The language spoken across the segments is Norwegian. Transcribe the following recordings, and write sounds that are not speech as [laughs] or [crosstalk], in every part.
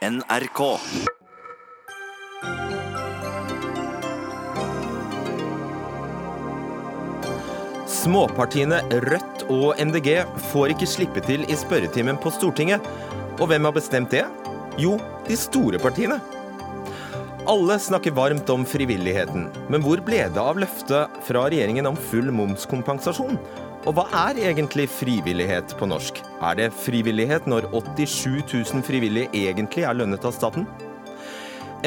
NRK. Småpartiene Rødt og MDG får ikke slippe til i spørretimen på Stortinget. Og hvem har bestemt det? Jo, de store partiene. Alle snakker varmt om frivilligheten, men hvor ble det av løftet fra regjeringen om full momskompensasjon? Og hva er egentlig frivillighet på norsk? Er det frivillighet når 87 000 frivillige egentlig er lønnet av staten?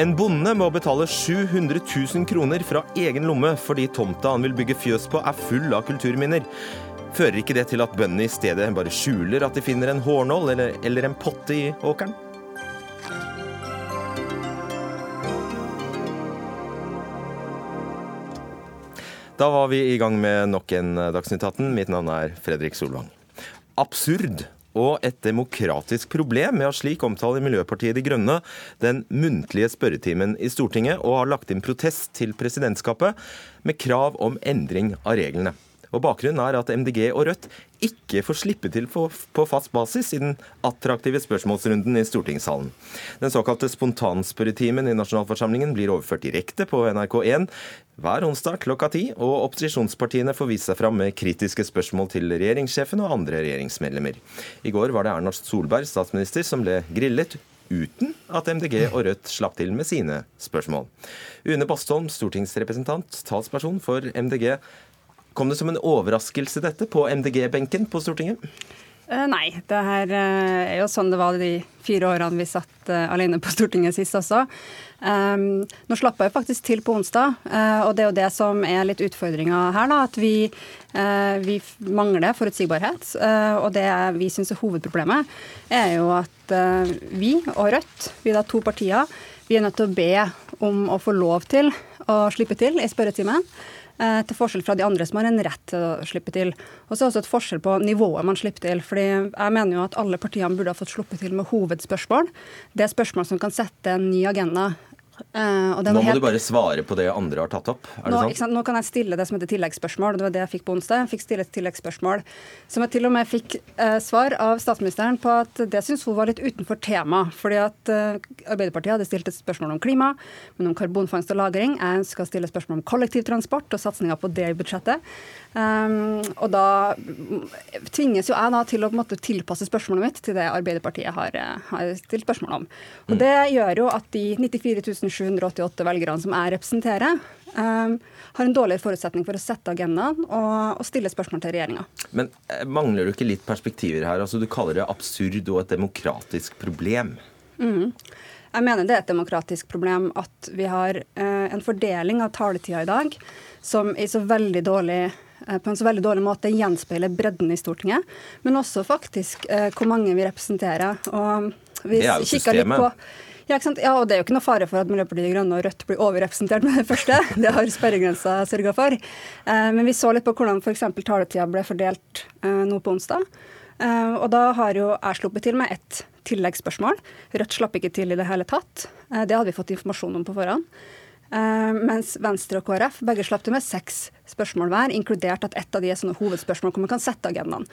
En bonde må betale 700 000 kroner fra egen lomme fordi tomta han vil bygge fjøs på er full av kulturminner. Fører ikke det til at bøndene i stedet bare skjuler at de finner en hårnål eller, eller en potte i åkeren? Da var vi i gang med nok en Dagsnytt 18. Mitt navn er Fredrik Solvang. Absurd og et demokratisk problem med å slik omtale Miljøpartiet De Grønne den muntlige spørretimen i Stortinget, og har lagt inn protest til presidentskapet med krav om endring av reglene. Og Bakgrunnen er at MDG og Rødt ikke får slippe til på, fast basis i den attraktive spørsmålsrunden i stortingssalen. Den såkalte spontanspørretimen i nasjonalforsamlingen blir overført direkte på NRK1 hver onsdag klokka ti, og opposisjonspartiene får vise seg fram med kritiske spørsmål til regjeringssjefen og andre regjeringsmedlemmer. I går var det Erna Solberg, statsminister, som ble grillet uten at MDG og Rødt slapp til med sine spørsmål. Une Bastholm, stortingsrepresentant, talsperson for MDG. Kom det som en overraskelse dette på MDG-benken på Stortinget? Uh, nei, det her uh, er jo sånn det var de fire årene vi satt uh, alene på Stortinget sist også. Um, nå slappa jeg faktisk til på onsdag, og det er jo det som er litt utfordringa her. da, At vi, vi mangler forutsigbarhet. og det vi syns er hovedproblemet, er jo at vi og Rødt, vi er da to partier, vi er nødt til å be om å få lov til å slippe til i spørretimen. Eh, til forskjell fra de andre som har en rett til å slippe til. Og så er det også et forskjell på nivået man slipper til. fordi jeg mener jo at alle partiene burde ha fått sluppet til med hovedspørsmål. Det er spørsmål som kan sette en ny agenda Uh, nå må helt... du bare svare på det andre har tatt opp. Er nå, det sant? nå kan jeg stille det som heter tilleggsspørsmål. Det var det jeg fikk på onsdag. Jeg fikk stille et tilleggsspørsmål som jeg til og med fikk uh, svar av statsministeren på at det syns hun var litt utenfor tema. Fordi at uh, Arbeiderpartiet hadde stilt et spørsmål om klima, men om karbonfangst og -lagring. Jeg ønska å stille spørsmål om kollektivtransport og satsinga på det i budsjettet. Um, og da tvinges jo jeg da til å måte tilpasse spørsmålet mitt til det Arbeiderpartiet har, har stilt spørsmål om. Og mm. det gjør jo at de 94 788 velgerne som jeg representerer, um, har en dårligere forutsetning for å sette agendaen og, og stille spørsmål til regjeringa. Men eh, mangler du ikke litt perspektiver her? Altså, du kaller det absurd og et demokratisk problem. Mm. Jeg mener det er et demokratisk problem at vi har eh, en fordeling av taletida i dag som i så veldig dårlig eh, på en så veldig dårlig måte gjenspeiler bredden i Stortinget, men også faktisk eh, hvor mange vi representerer. Og vi det er jo systemet. Ja, ja, og Det er jo ikke noe fare for at Miljøpartiet De Grønne og Rødt blir overrepresentert med det første. [laughs] Det har sperregrensa sørga for. Eh, men vi så litt på hvordan f.eks. taletida ble fordelt eh, nå på onsdag. Eh, og da har jo jeg sluppet til med ett tilleggsspørsmål. Rødt slapp ikke til i det hele tatt. Det hadde vi fått informasjon om på forhånd. Uh, mens Venstre og KrF begge slapp til med seks spørsmål hver, inkludert at ett av de er sånne hovedspørsmål hvor man kan sette agendaen.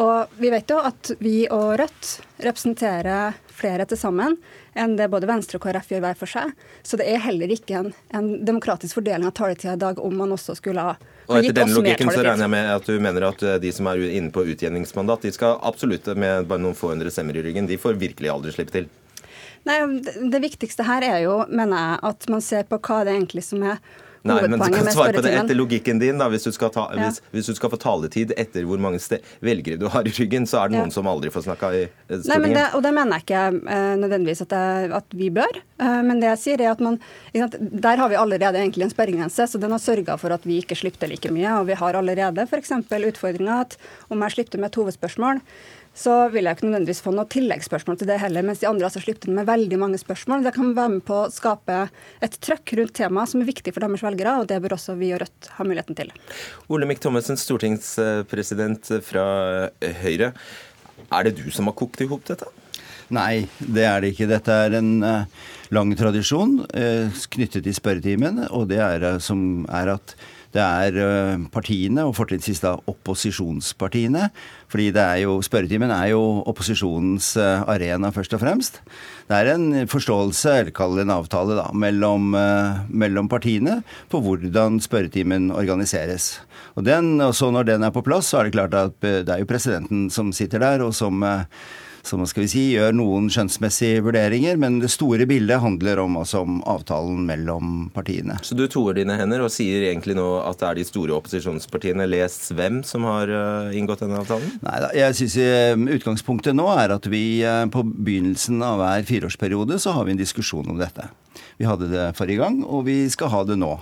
Og vi vet jo at vi og Rødt representerer flere til sammen enn det både Venstre og KrF gjør hver for seg. Så det er heller ikke en, en demokratisk fordeling av taletida i dag om man også skulle ha og etter den logikken så regner jeg med at du mener at eh, de som er inne på utjevningsmandat, de skal absolutt med bare noen få hundre stemmer i ryggen, de får virkelig aldri slippe til? Nei, det, viktigste her er jo, mener jeg, at man ser på hva det egentlig som er Nei, men du kan svare på det etter logikken din. da, Hvis du skal, ta, ja. hvis, hvis du skal få taletid etter hvor mange velgere du har i ryggen, så er det noen ja. som aldri får snakka i Stortinget. Nei, men det, og det mener jeg ikke uh, nødvendigvis at, jeg, at, vi bør. Uh, men det jeg sier er at man, Der har vi allerede egentlig en sperregrense, så den har sørga for at vi ikke slipper like mye. Og vi har allerede f.eks. utfordringa at om jeg slipper med et hovedspørsmål, så vil jeg ikke nødvendigvis få noe tilleggsspørsmål til det heller, mens de andre altså slipper inn med veldig mange spørsmål. Det kan være med på å skape et trøkk rundt temaet som er viktig for deres velgere, og det bør også vi og Rødt ha muligheten til. Olemic Thommessen, stortingspresident fra Høyre. Er det du som har kokt i hop dette? Nei, det er det ikke. Dette er en uh, lang tradisjon uh, knyttet til spørretimen, og det er, uh, som er at Det er eh, partiene, og fortrinnsvis da opposisjonspartiene. Fordi det er jo, spørretimen er jo opposisjonens eh, arena, først og fremst. Det er en forståelse, eller kall det en avtale, da, mellom, eh, mellom partiene på hvordan spørretimen organiseres. Og, den, og så når den er på plass, så er det klart at det er jo presidenten som sitter der, og som som skal vi si, gjør noen skjønnsmessige vurderinger, men det store bildet handler om, altså, om avtalen mellom partiene. Så du toer dine hender og sier egentlig nå at det er de store opposisjonspartiene, les hvem, som har uh, inngått denne avtalen? Nei da, jeg syns uh, utgangspunktet nå er at vi uh, på begynnelsen av hver fireårsperiode så har vi en diskusjon om dette. Vi hadde det forrige gang, og vi skal ha det nå.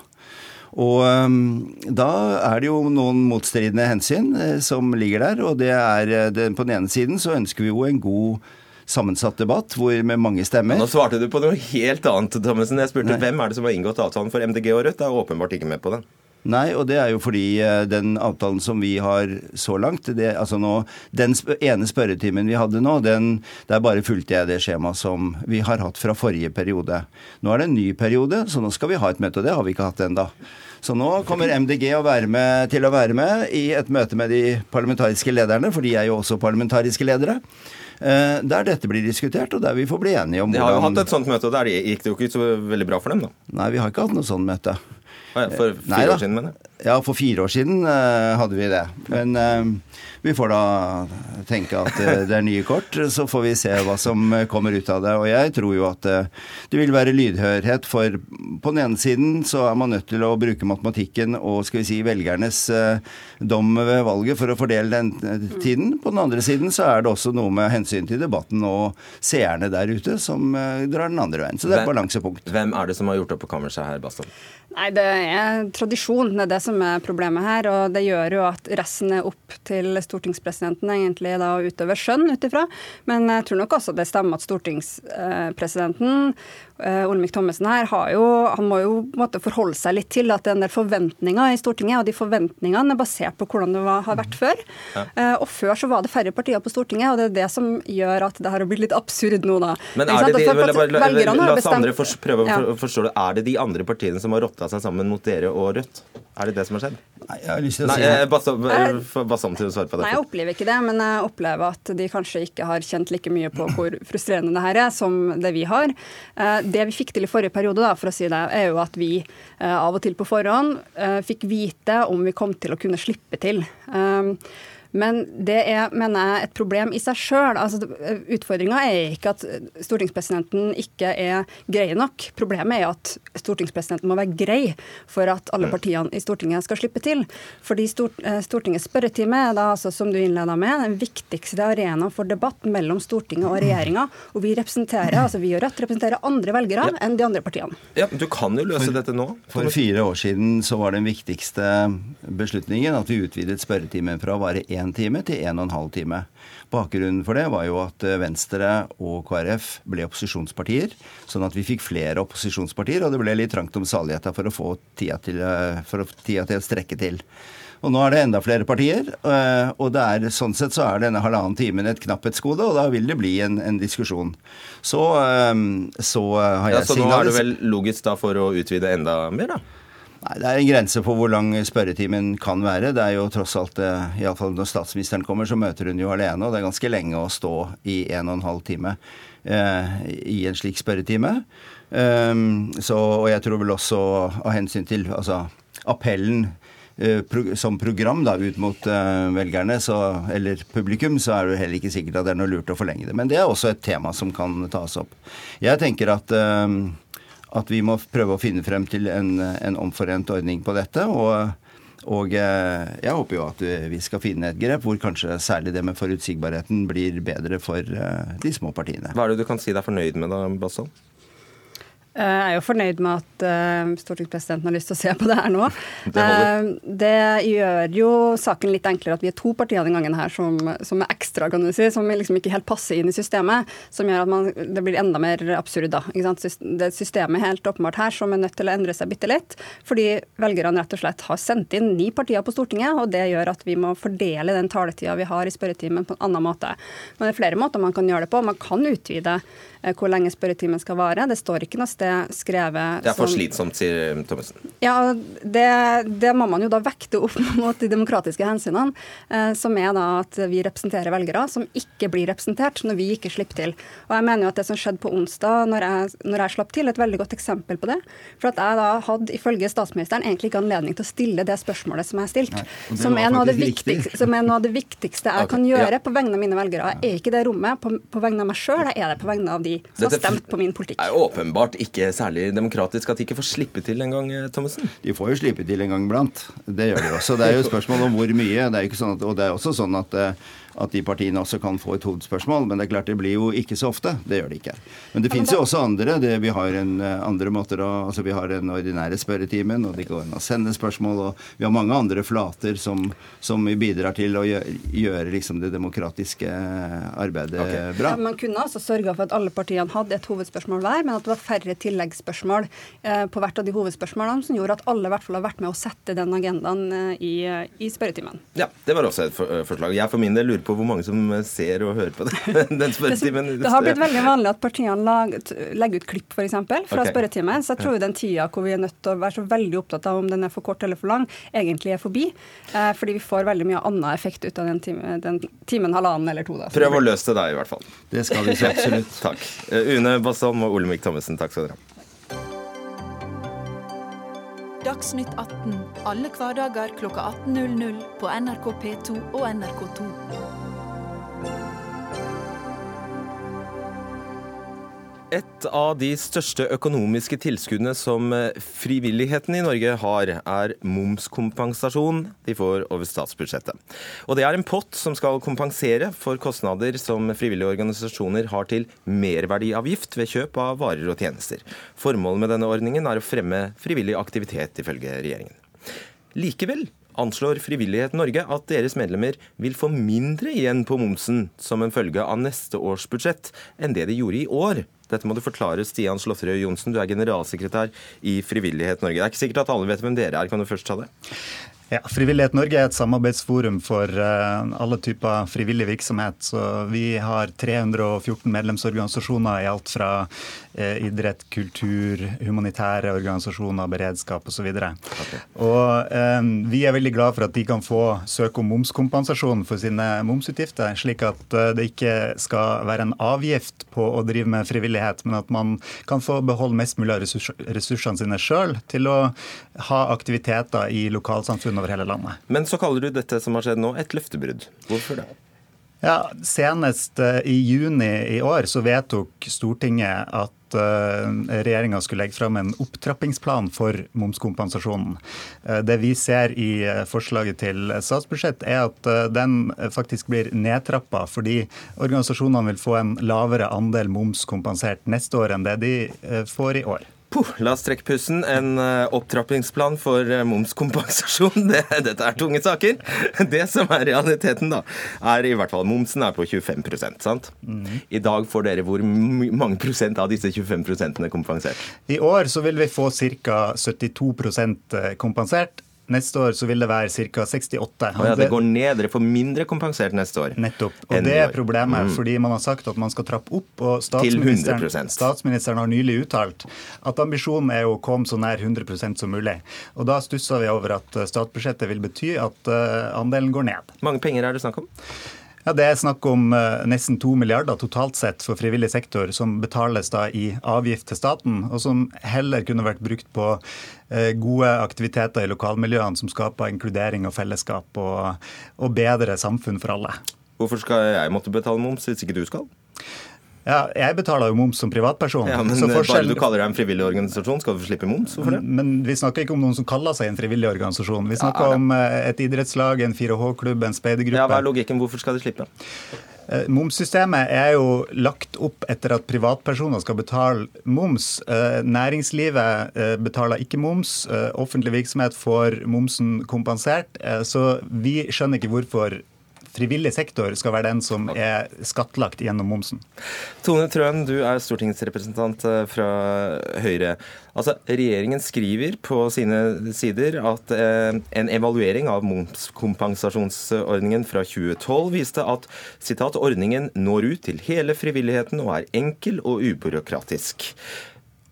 Og um, da er det jo noen motstridende hensyn eh, som ligger der. Og det er eh, det, På den ene siden så ønsker vi jo en god sammensatt debatt hvor, med mange stemmer. Ja, nå svarte du på noe helt annet, Thommessen. Jeg spurte Nei. hvem er det som har inngått avtalen for MDG og Rødt. er åpenbart ikke med på den. Nei, og det er jo fordi eh, den avtalen som vi har så langt det, altså nå, Den ene spørretimen vi hadde nå, den, der bare fulgte jeg det skjemaet som vi har hatt fra forrige periode. Nå er det en ny periode, så nå skal vi ha et møte, og det har vi ikke hatt ennå. Så nå kommer MDG å med, til å være med i et møte med de parlamentariske lederne, for de er jo også parlamentariske ledere. Eh, der dette blir diskutert, og der vi får bli enige om hvordan De har jo hatt et sånt møte, og der gikk det jo ikke så veldig bra for dem, da. Nei, vi har ikke hatt noe sånt møte. For fire Nei, år siden, mener jeg. Ja, for fire år siden uh, hadde vi det. Men uh, vi får da tenke at uh, det er nye kort, så får vi se hva som kommer ut av det. Og jeg tror jo at det vil være lydhørhet for På den ene siden så er man nødt til å bruke matematikken og skal vi si velgernes dom ved valget for å fordele den tiden. På den andre siden så er det også noe med hensyn til debatten og seerne der ute som drar den andre veien. Så det er et balansepunkt. Hvem er det som har gjort opp på kammerset her, Baston? Nei, Det er tradisjon, det er det som er problemet her. og Det gjør jo at resten er opp til stortingspresidenten egentlig da å utøve skjønn ut ifra. Men jeg tror nok også det stemmer at stortingspresidenten Olemic Thommessen her har jo, han må jo måtte forholde seg litt til at det er en del forventninger i Stortinget, og de forventningene er basert på hvordan det var, har vært før. Ja. Uh, og Før så var det færre partier på Stortinget, og det er det som gjør at det har blitt litt absurd nå, da. Men er det de, la, la, la, la oss andre for, prøve å ja. forstå det. Er det de andre partiene som har rotta seg sammen mot dere og Rødt? Er det det som har skjedd? Nei, jeg har lyst til å Nei, si jeg, bare, bare til å svare på det. Nei, jeg opplever ikke det, men jeg opplever at de kanskje ikke har kjent like mye på hvor frustrerende det her er, som det vi har. Eh, det vi fikk til i forrige periode, da, for å si det, er jo at vi eh, av og til på forhånd eh, fikk vite om vi kom til å kunne slippe til. Men det er, mener jeg, et problem i seg sjøl. Altså, Utfordringa er ikke at stortingspresidenten ikke er grei nok. Problemet er at stortingspresidenten må være grei for at alle partiene i Stortinget skal slippe til. Fordi stort, Stortingets spørretime er da, altså, som du innleda med, den viktigste arena for debatt mellom Stortinget og regjeringa. Og vi representerer, altså vi og Rødt representerer andre velgere ja. enn de andre partiene. Ja, Du kan jo løse for, dette nå. For fire år siden så var den viktigste beslutningen at vi utvidet spørretimen fra å være én én time til en og en halv time. Bakgrunnen for det var jo at eh, Venstre og KrF ble opposisjonspartier, sånn at vi fikk flere opposisjonspartier, og det ble litt trangt om saligheta for å få tida til, eh, for å, tida til å strekke til. Og nå er det enda flere partier, eh, og det er, sånn sett så er denne halvannen timen et knapphetsgode, og da vil det bli en, en diskusjon. Så, så har jeg ja, Så nå er det vel logisk da for å utvide enda mer, da? Nei, Det er en grense for hvor lang spørretimen kan være. Det er jo tross alt, eh, iallfall når statsministeren kommer, så møter hun jo alene. Og det er ganske lenge å stå i en og en halv time eh, i en slik spørretime. Um, så, og jeg tror vel også av hensyn til altså, appellen uh, som program da, ut mot uh, velgerne, så, eller publikum, så er det heller ikke sikkert at det er noe lurt å forlenge det. Men det er også et tema som kan tas opp. Jeg tenker at uh, at vi må prøve å finne frem til en, en omforent ordning på dette. og og eh, jeg håper jo at vi skal finne et grep hvor kanskje særlig det med forutsigbarheten blir bedre for eh, de små partiene. Hva er det du kan si deg fornøyd med da, Basson? Eh, jeg er jo fornøyd med at uh, stortingspresidenten har lyst til å se på det her nå. Det, uh, det, gjør jo saken litt enklere at vi er to partier den gangen her som, som er ekstra, kan du si, som liksom ikke helt passer inn i systemet. Som gjør at man, det blir enda mer absurd, da. Det er systemet helt åpenbart her som er nødt til å endre seg bitte litt. Fordi velgerne rett og slett har sendt inn ni partier på Stortinget, og det gjør at vi må fordele den taletida vi har i spørretimen på en annen måte. Men det er flere måter man kan gjøre det på. Man kan utvide eh, hvor lenge spørretimen skal vare. Det står ikke noe sted skrevet Det er for som, slitsomt, sier Thommessen. Ja, det, det, må man jo da vekte opp [laughs] mot de demokratiske hensynene, eh, som er da at vi representerer velgere som ikke blir representert når vi ikke slipper til. Og jeg mener jo at det som skjedde på onsdag, når jeg, når jeg slapp til, er et veldig godt eksempel på det. For at jeg da hadde ifølge statsministeren egentlig ikke anledning til å stille det spørsmålet som jeg har stilt. Som, er noe av det viktigste, som er noe av det viktigste jeg [laughs] okay, kan gjøre ja. på vegne av mine velgere. Jeg er ikke det rommet på, på vegne av meg sjøl, jeg er det på vegne av de som Dette har stemt på min politikk. Det er åpenbart ikke særlig demokratisk at de ikke får slippe til en gang, Thommessen? De får jo slippe til en gang iblant. Det gjør de også. Det er jo et spørsmål om hvor mye. Det er ikke sånn at, og det er også sånn at uh, at de partiene også kan få et hovedspørsmål. Men det er klart det blir jo ikke så ofte. Det gjør det ikke. Men det fins jo også andre. Det, vi har en, uh, andre måter å, altså vi har den ordinære spørretimen, og det går an å sende spørsmål. Og vi har mange andre flater som, som bidrar til å gjøre, gjøre liksom det demokratiske eh, arbeidet okay. bra. Ja, man kunne altså sørga for at alle partiene hadde et hovedspørsmål hver, men at det var færre tilleggsspørsmål eh, på hvert av de hovedspørsmålene, som gjorde at alle i hvert fall har vært med å sette den agendaen eh, i, i spørretimen. Ja, det var også et forslag. Jeg for min del lurer på hvor mange som ser og hører på det, [laughs] den spørretimen. Det, det har blitt veldig vanlig at partiene laget, legger ut klipp for eksempel, fra okay. spørretimen. Så jeg tror den tida hvor vi er nødt til å være så veldig opptatt av om den er for kort eller for lang, egentlig er forbi. Eh, fordi vi får veldig mye annen effekt ut av den, time, den timen, halvannen eller to. Da, Prøv å løse det da, i hvert fall. Det skal vi så absolutt. [laughs] takk. Eh, Une Basson og Olemic Thommessen, takk skal dere ha. Dagsnytt 18 alle hverdager klokka 18.00 på NRK P2 og NRK2. Et av de største økonomiske tilskuddene som eh, frivilligheten i Norge har, er momskompensasjon de får over statsbudsjettet. Og Det er en pott som skal kompensere for kostnader som frivillige organisasjoner har til merverdiavgift ved kjøp av varer og tjenester. Formålet med denne ordningen er å fremme frivillig aktivitet, ifølge regjeringen. Likevel anslår Frivillighet Norge at deres medlemmer vil få mindre igjen på momsen som en følge av neste års budsjett enn det de gjorde i år. Dette må du forklare, Stian Slåtterøy Johnsen, du er generalsekretær i Frivillighet Norge. Det er ikke sikkert at alle vet hvem dere er, kan du først ta det? Ja, Frivillighet Norge er et samarbeidsforum for uh, alle typer frivillig virksomhet. Så vi har 314 medlemsorganisasjoner i alt fra idrett, kultur, humanitære organisasjoner, beredskap osv. Okay. Og um, vi er veldig glad for at de kan få søke om momskompensasjon for sine momsutgifter, slik at uh, det ikke skal være en avgift på å drive med frivillighet, men at man kan få beholde mest mulig av ressurs ressursene sine sjøl til å ha aktiviteter i lokalsamfunnet over hele landet. Men så kaller du dette som har skjedd nå, et løftebrudd. Hvorfor det? Ja, Senest uh, i juni i år så vedtok Stortinget at uh, regjeringa skulle legge fram en opptrappingsplan for momskompensasjonen. Uh, det vi ser i forslaget til statsbudsjett, er at den faktisk blir nedtrappa, fordi organisasjonene vil få en lavere andel momskompensert neste år enn det de får i år. Puh, la oss trekke pusten. En uh, opptrappingsplan for uh, momskompensasjon. [laughs] Det, dette er tunge saker. Det som er realiteten, da, er i hvert fall momsen er på 25 sant? Mm. I dag får dere hvor mange prosent av disse 25 kompensert? I år så vil vi få ca. 72 eh, kompensert. Neste år så vil det være ca. 68. Oh ja, det går ned. Dere får mindre kompensert neste år. Nettopp. Og det er problemet, mm. fordi man har sagt at man skal trappe opp. og statsministeren, statsministeren har nylig uttalt at ambisjonen er å komme så nær 100% som mulig. Og Da stusser vi over at statsbudsjettet vil bety at uh, andelen går ned. Hvor mange penger er det snakk om? Ja, Det er snakk om uh, nesten to milliarder totalt sett for frivillig sektor, som betales da i avgift til staten, og som heller kunne vært brukt på uh, gode aktiviteter i lokalmiljøene som skaper inkludering og fellesskap og, og bedre samfunn for alle. Hvorfor skal jeg måtte betale moms hvis ikke du skal? Ja, Jeg betaler jo moms som privatperson. Ja, men. Bare du kaller deg en frivillig organisasjon, skal du slippe moms? Hvorfor det? Men vi snakker ikke om noen som kaller seg en frivillig organisasjon. Vi snakker ja, om eh, et idrettslag, en 4H-klubb, en speidergruppe. Ja, Hva er logikken? Hvorfor skal de slippe? Eh, momssystemet er jo lagt opp etter at privatpersoner skal betale moms. Eh, næringslivet betaler ikke moms. Offentlig virksomhet får momsen kompensert. Så vi skjønner ikke hvorfor frivillig sektor skal være den som er skattlagt gjennom momsen. Tone Trøen, du er stortingsrepresentant eh, fra Høyre. Altså, Regjeringen skriver på sine sider at eh, en evaluering av momskompensasjonsordningen fra 2012 viste at citat, ordningen når ut til hele frivilligheten og er enkel og ubyråkratisk.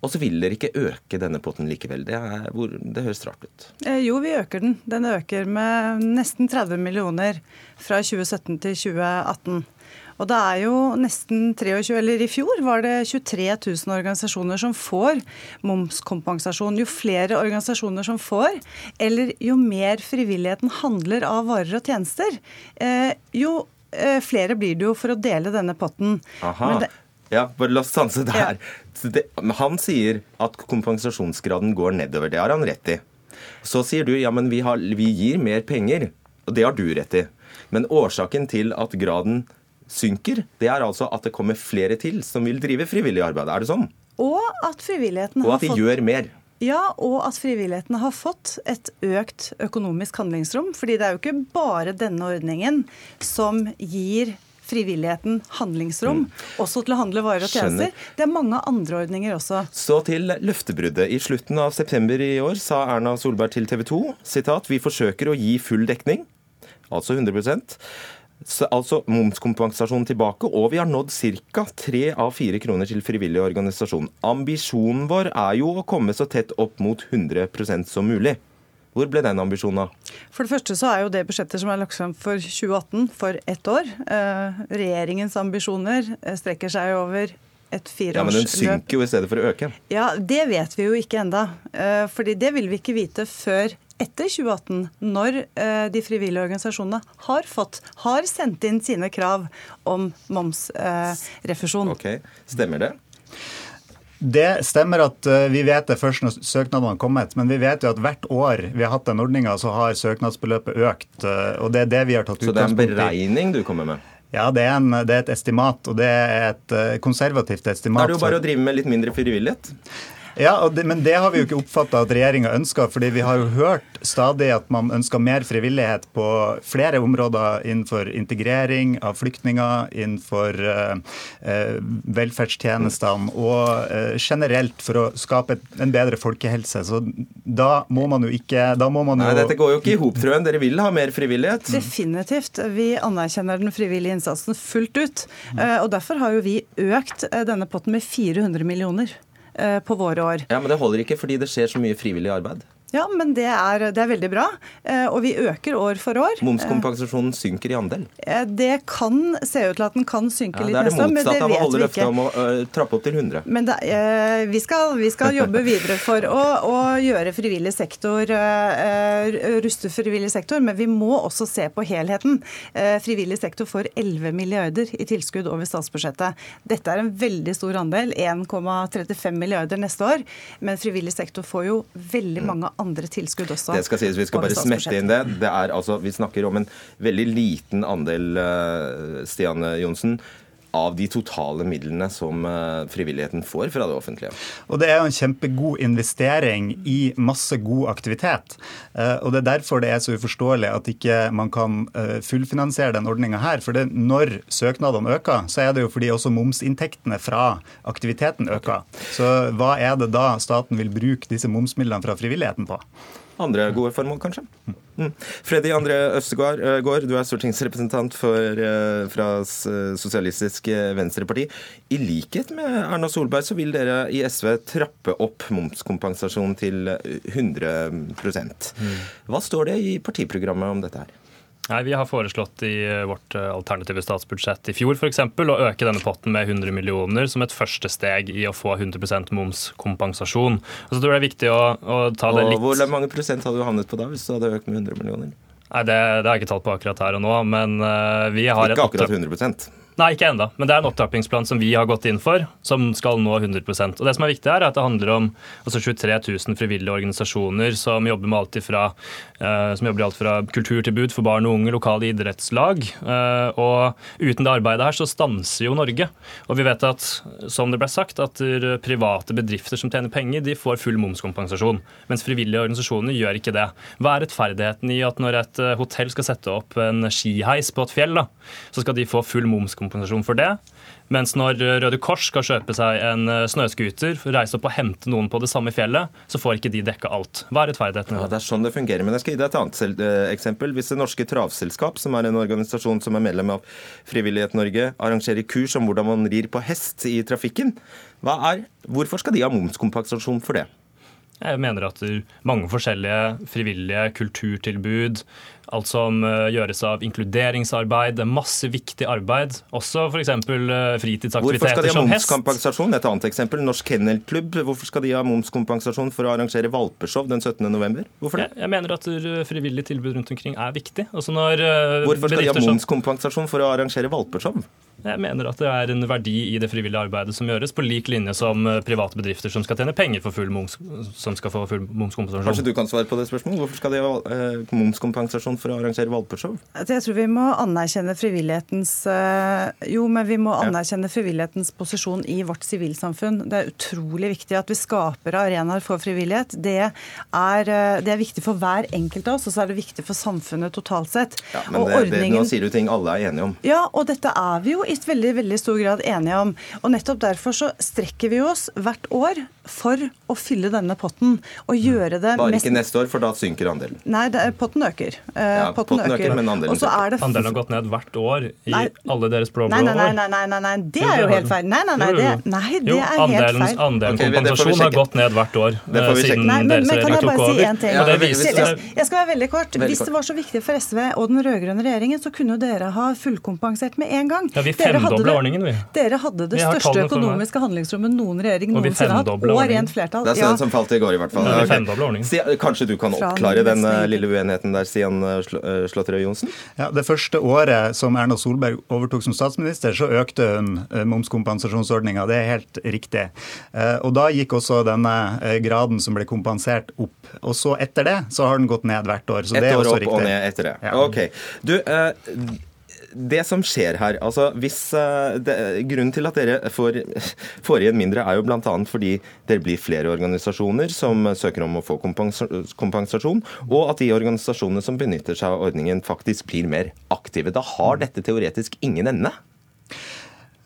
Og så vil dere ikke øke denne potten likevel. Det, er, hvor, det høres rart ut. Eh, jo, vi øker den. Den øker med nesten 30 millioner fra 2017 til 2018. Og det er jo nesten 23, eller I fjor var det 23 000 organisasjoner som får momskompensasjon. Jo flere organisasjoner som får, eller jo mer frivilligheten handler av varer og tjenester, eh, jo eh, flere blir det jo for å dele denne potten. Aha. Det, ja, bare la oss stanse der. Ja. han sier at kompensasjonsgraden går nedover. Det har han rett i. Så sier du ja, men vi, har, vi gir mer penger. Og det har du rett i. Men årsaken til at graden synker, det er altså at det kommer flere til som vil drive frivillig arbeid. Er det sånn? Og at frivilligheten. Og at de fått... gjør mer. Ja, og at frivilligheten har fått et økt økonomisk handlingsrom. fordi det er jo ikke bare denne ordningen som gir frivilligheten handlingsrom, mm. også til å handle varer og tjenester. Skjønner. Det er mange andre ordninger også. Så til løftebruddet. I slutten av september i år sa Erna Solberg til TV 2 sitat, vi forsøker å gi full dekning, altså 100% så, altså momskompensasjon tilbake, og vi har nådd ca. tre av fire kroner til frivillig organisasjon. Ambisjonen vår er jo å komme så tett opp mot 100% som mulig. Hvor ble den ambisjonen av? For det første så er jo det budsjettet som er lagt frem for 2018 for ett år. Eh, regjeringens ambisjoner eh, strekker seg over et fireårsløp. Ja, Men den synker jo i stedet for å øke. Ja, Det vet vi jo ikke enda. Eh, fordi det vil vi ikke vite før etter 2018, når de frivillige organisasjonene har fått, har sendt inn sine krav om momsrefusjon. Ok, Stemmer det? Det stemmer at eh, vi vet det først når søknadene har kommet, men vi vet jo at hvert år vi har hatt den ordninga, så har søknadsbeløpet økt. Eh, og det er det vi har tatt. Så det er en beregning du kommer med? Ja, det er, en, det er, et estimat, og det er et eh, konservativt estimat. Da er det jo bare å drive med litt mindre frivillighet? Ja, det, Men det har vi jo ikke oppfatta at regjeringa ønsker. fordi vi har jo hørt stadig at man ønsker mer frivillighet på flere områder innenfor integrering av flyktninger, innenfor uh, velferdstjenestene og uh, generelt for å skape en bedre folkehelse. Så da må man jo ikke da må man jo... Nei, Dette går jo ikke i hop, Trøen. Dere vil ha mer frivillighet? Definitivt. Vi anerkjenner den frivillige innsatsen fullt ut. Uh, og Derfor har jo vi økt denne potten med 400 millioner. Eh, på våre år. Ja, Men det holder ikke fordi det skjer så mye frivillig arbeid? Ja, men det er, det er, veldig bra. Eh, og vi øker år for år. Momskompensasjonen synker i andel? Eh, det kan se ut til at den kan synke ja, litt neste år, men det vet vi ikke. Det er det motsatte av å holde løftet om å uh, trappe opp til 100. Men det, uh, vi, skal, vi, skal, jobbe videre for å, å gjøre frivillig sektor, uh, ruste frivillig sektor, men vi må også se på helheten. frivillig sektor får 11 milliarder i tilskudd over statsbudsjettet. Dette er en veldig stor andel, 1,35 milliarder neste år, men frivillig sektor får jo veldig mm. mange andre tilskudd også. Det skal sies, Vi skal bare smette inn det. det er, altså, vi snakker om en veldig liten andel, eh, Stian Johnsen av de totale midlene som eh, frivilligheten får fra det offentlige. Og Det er jo en kjempegod investering i masse god aktivitet. Eh, og Det er derfor det er så uforståelig at ikke man kan eh, fullfinansiere den ordninga her. For det, når søknadene øker, så er det jo fordi også momsinntektene fra aktiviteten øker. Så hva er det da staten vil bruke disse momsmidlene fra frivilligheten på? Andre gode formål, kanskje. Mm. Freddy André Østegård, eh, du er stortingsrepresentant for, eh, fra Sosialistisk Venstreparti. I likhet med Erna Solberg så vil dere i SV trappe opp momskompensasjonen til 100 mm. Hva står det i partiprogrammet om dette her? Nei, Vi har foreslått i eh, vårt eh, alternative statsbudsjett i fjor for eksempel, å øke denne potten med 100 millioner som et første steg i å få 100 momskompensasjon. Og så tror jeg det er viktig å, å ta det litt... Og Hvor mange prosent hadde du havnet på da, hvis du hadde økt med 100 millioner? Nei, Det, det har jeg ikke talt på akkurat her og nå, men uh, vi har Ikke akkurat 100 Nei, ikke enda, men det er en opptrappingsplan som vi har gått inn for, som skal nå 100% Og det som er viktig her, er at det handler om altså 23 000 frivillige organisasjoner som jobber med alt ifra, uh, jobber alt fra kulturtilbud for barn og unge, lokale idrettslag. Uh, og uten det arbeidet her så stanser jo Norge. Og vi vet at, som det ble sagt, at private bedrifter som tjener penger, de får full momskompensasjon. Mens frivillige organisasjoner gjør ikke det. Hva er rettferdigheten i at når et eh, hotell skal sette opp en skiheis på et fjell, da, så skal de få full momskompensasjon for det? Mens når Røde Kors skal kjøpe seg en eh, snøscooter, reise opp og hente noen på det samme fjellet, så får ikke de dekka alt. Hva er rettferdigheten Ja, det er sånn det fungerer. Men jeg skal gi deg et annet eh, eksempel. Hvis Det Norske Travselskap, som er en organisasjon som er medlem av Frivillighet Norge, arrangerer kurs om hvordan man rir på hest i trafikken, er, hvorfor skal de ha momskompensasjon for det? Jeg mener at mange forskjellige frivillige kulturtilbud, alt som eh, gjøres av inkluderingsarbeid. Det er masse viktig arbeid. Også f.eks. Eh, fritidsaktiviteter som hest. Hvorfor skal de ha momskompensasjon? Et annet eksempel. Norsk Kennelklubb. Hvorfor skal de ha momskompensasjon for å arrangere valpeshow den 17.11.? Hvorfor det? Jeg, jeg, mener at frivillig tilbud rundt omkring er viktig. Eh, hvorfor skal de ha momskompensasjon for å arrangere valpeshow? Jeg mener at det er en verdi i det frivillige arbeidet som gjøres, på lik linje som private bedrifter som skal tjene penger for full moms, som skal få full momskompensasjon. Kanskje du kan svare på det spørsmålet? Hvorfor skal de ha momskompensasjon for å arrangere valpeshow? Jeg tror vi må anerkjenne frivillighetens eh, Jo, men vi må anerkjenne frivillighetens posisjon i vårt sivilsamfunn. Det er utrolig viktig at vi skaper arenaer for frivillighet. Det er, eh, det er, viktig for hver enkelt av oss, og så er det viktig for samfunnet totalt sett. Ja, men det, ordningen... det, Nå sier du ting alle er enige om. Ja, og dette er vi jo i veldig, veldig stor grad enige om. Og nettopp derfor så strekker vi oss hvert år for å fylle denne potten og gjøre det Bare ikke neste år, for da synker andelen. Nei, er, potten øker. Eh, ja, potten, potten øker, men andelen synker. Andelen har gått ned hvert år i nei, alle deres blå-blå år. Nei nei nei, nei, nei, det er jo helt feil. Nei, nei, nei, det, nei, det er helt feil. Andelen okay, kompensasjon har gått ned hvert år eh, siden nei, men, deres regjering tok over. Si en ting? Ja, jeg skal være veldig kort. Hvis det var så viktig for SV og den rød-grønne regjeringen, så kunne dere ha fullkompensert med en gang. Ja, vi femdobla ordningen, vi. Dere hadde det største økonomiske handlingsrommet noen regjering noensinne har hatt, og rent flertall. Det er sånn som falt i går, i hvert fall. Kanskje du kan oppklare den eh, lille uenigheten der, Stian eh, eh, Slåtterøy Johnsen? Ja, Det første året som Erna Solberg overtok som statsminister, så økte hun momskompensasjonsordninga. Det er helt riktig. Og da gikk også denne graden som ble kompensert opp. Og så etter det så har den gått ned hvert år. Så Et det er også riktig. Et år opp og ned etter det. Ja. Ok. Du, det som skjer her altså hvis, uh, det, Grunnen til at dere får, får igjen mindre, er jo bl.a. fordi dere blir flere organisasjoner som søker om å få kompensasjon, og at de organisasjonene som benytter seg av ordningen, faktisk blir mer aktive. Da har dette teoretisk ingen ende?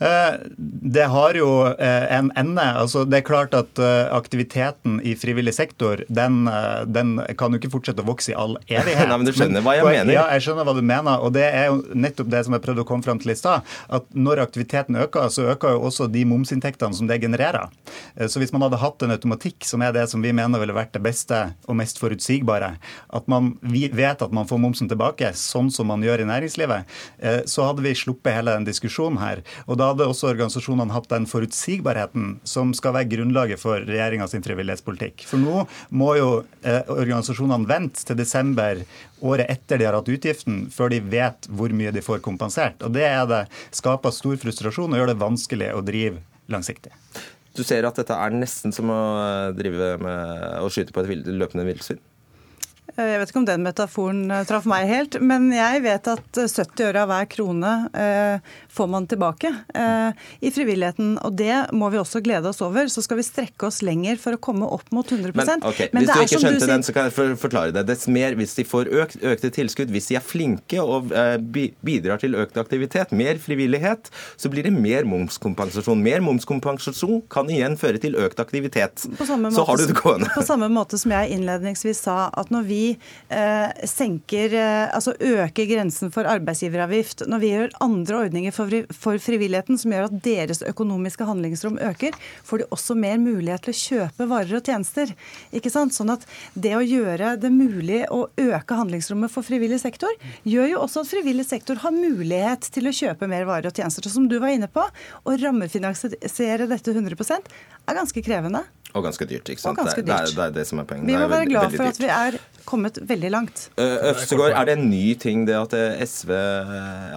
Eh, det har jo eh, en ende. Altså, det er klart at eh, aktiviteten i frivillig sektor den, den kan jo ikke fortsette å vokse i all evighet. [laughs] Nei, men Du skjønner hva jeg mener? Ja, jeg skjønner hva du mener. og Det er jo nettopp det som jeg prøvde å komme fram til i stad. At når aktiviteten øker, så øker jo også de momsinntektene som det genererer. Så hvis man hadde hatt en automatikk som er det som vi mener ville vært det beste og mest forutsigbare, at man vet at man får momsen tilbake, sånn som man gjør i næringslivet, så hadde vi sluppet hele den diskusjonen her. Og da hadde også organisasjonene hatt den forutsigbarheten som skal være grunnlaget for regjeringas frivillighetspolitikk. For nå må jo eh, organisasjonene vente til desember året etter de har hatt utgiften, før de vet hvor mye de får kompensert. Og Det er det skaper stor frustrasjon og gjør det vanskelig å drive langsiktig. Du ser at dette er nesten som å drive med å skyte på et løpende villsvin? Eh, jeg vet ikke om den metaforen eh, traff meg helt, men jeg vet at 70 eh, øre av hver krone får man tilbake i frivilligheten. Og det må vi også glede oss over. Så skal vi strekke oss lenger for å komme opp mot 100 Men, okay, men Hvis du ikke skjønte du den, så kan jeg forklare det. Dess mer hvis de får økt, økte tilskudd, hvis de er flinke og bidrar til økt aktivitet, mer frivillighet, så blir det mer momskompensasjon. Mer momskompensasjon kan igjen føre til økt aktivitet. så har du det gående. På samme måte som jeg innledningsvis sa, at når vi eh, senker, eh, altså øker grensen for arbeidsgiveravgift, når vi gjør andre ordninger for, for, frivilligheten som gjør at deres økonomiske handlingsrom øker, får de også mer mulighet til å kjøpe varer og tjenester. Ikke sant? Sånn at det å gjøre det mulig å øke handlingsrommet for frivillig sektor, gjør jo også at frivillig sektor har mulighet til å kjøpe mer varer og tjenester. Så som du var inne på, å rammefinansiere dette 100% er ganske krevende. Og ganske dyrt, ikke sant? Ganske Det, er, dyrt. det er det som er poenget. Vi må være glad for at vi er kommet veldig langt. Eh, Øvstegård, er det en ny ting det at SV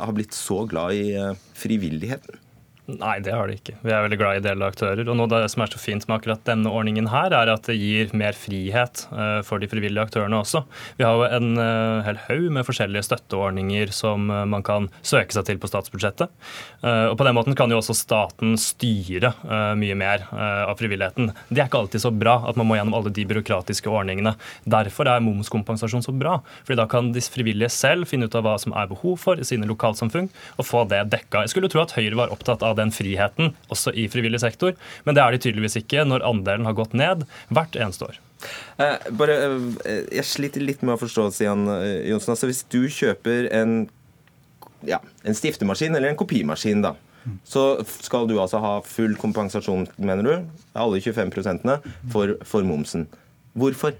har blitt så glad i eh, frivilligheten? Nei, det har de ikke. Vi er veldig glad i ideelle aktører. Og noe av det som er så fint med akkurat denne ordningen her, er at det gir mer frihet eh, for de frivillige aktørene også. Vi har jo en eh, hel haug med forskjellige støtteordninger som eh, man kan søke seg til på statsbudsjettet. Og på den måten kan jo også staten styre mye mer av frivilligheten. Det er ikke alltid så bra at man må gjennom alle de byråkratiske ordningene. Derfor er momskompensasjon så bra. fordi da kan de frivillige selv finne ut av hva som er behov for i sine lokalsamfunn, og få det dekka. Jeg skulle tro at Høyre var opptatt av den friheten også i frivillig sektor, men det er de tydeligvis ikke når andelen har gått ned hvert eneste år. Eh, bare, eh, jeg sliter litt med å forstå, Sian eh, Johnsen. Altså, hvis du kjøper en, ja, en stiftemaskin eller en kopimaskin, da, så skal du altså ha full kompensasjon, mener du, alle 25% for, for momsen. Hvorfor?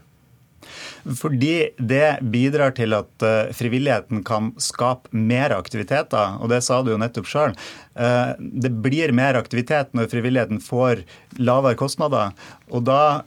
Fordi det bidrar til at eh, frivilligheten kan skape mer aktiviteter, og det sa du jo nettopp sjøl. Det blir mer aktivitet når frivilligheten får lavere kostnader. og da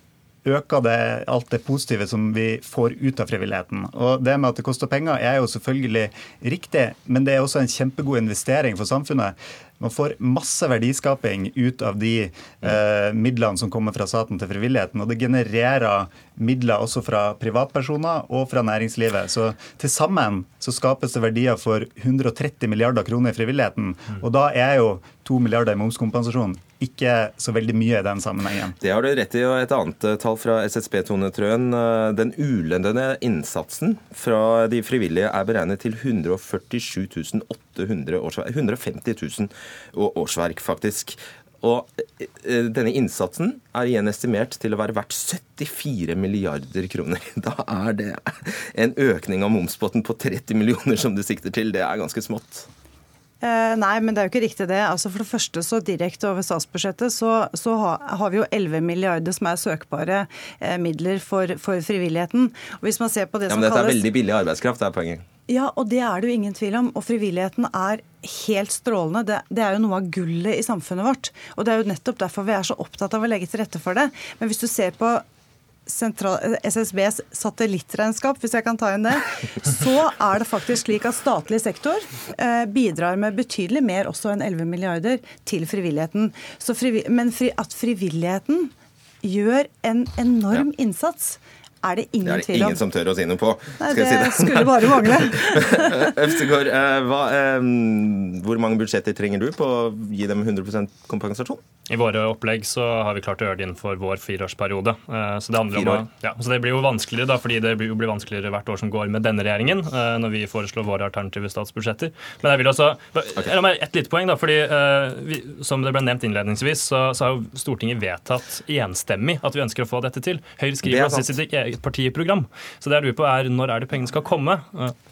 øker det alt det positive som vi får ut av frivilligheten. Og Det med at det koster penger er jo selvfølgelig riktig, men det er også en kjempegod investering for samfunnet. Man får masse verdiskaping ut av de eh, midlene som kommer fra staten til frivilligheten. Og det genererer midler også fra privatpersoner og fra næringslivet. Så til sammen så skapes det verdier for 130 milliarder kroner i frivilligheten. Og da er jo 2 milliarder i momskompensasjon ikke så veldig mye i den sammenhengen. Det har du rett i. og Et annet eh, tall fra SSB, Tone Trøen. eh, Den ulønnede innsatsen fra de frivillige er beregnet til 147 800 årsverk. 150 000 årsverk, faktisk. Og eh, denne innsatsen er igjen estimert til å være verdt 74 milliarder kroner. [laughs] Da er det en økning av momspotten på 30 millioner som du sikter til. Det er ganske smått. Eh, nei, men det er jo ikke riktig det. Altså For det første så direkte over statsbudsjettet så, så har vi jo 11 milliarder som er søkbare eh, midler for, for frivilligheten. Og hvis man ser på det Ja, som men dette er veldig billig arbeidskraft, det er poenget. Ja, og det er det jo ingen tvil om. Og frivilligheten er helt strålende. Det, det er jo noe av gullet i samfunnet vårt. Og det er jo nettopp derfor vi er så opptatt av å legge til rette for det. Men hvis du ser på sentral, SSBs satellittregnskap, hvis jeg kan ta inn det, så er det faktisk slik at statlig sektor eh, bidrar med betydelig mer også enn 11 milliarder til frivilligheten. Så frivi, men fri, at frivilligheten gjør en enorm innsats, er det Det ingen er det ingen om. som tør å si noe på. Nei, skal det jeg si skulle bare mangle. [laughs] Øvstegård, eh, hva, eh, hvor mange budsjetter trenger du på å gi dem 100% kompensasjon? I våre opplegg så har vi klart å gjøre det innenfor vår fireårsperiode. Eh, Så det, Fire om ja, så det blir jo vanskeligere, da, fordi det blir, jo blir vanskeligere hvert år som går med denne regjeringen, eh, når vi foreslår våre alternative statsbudsjetter. Men jeg vil også, okay. et lite poeng, da, fordi eh, vi, som det ble nevnt innledningsvis, så, så har jo Stortinget vedtatt enstemmig at vi ønsker å få dette til. Høyre er skriver også sitt eget partiprogram. Så det jeg lurer på er når er det pengene skal komme?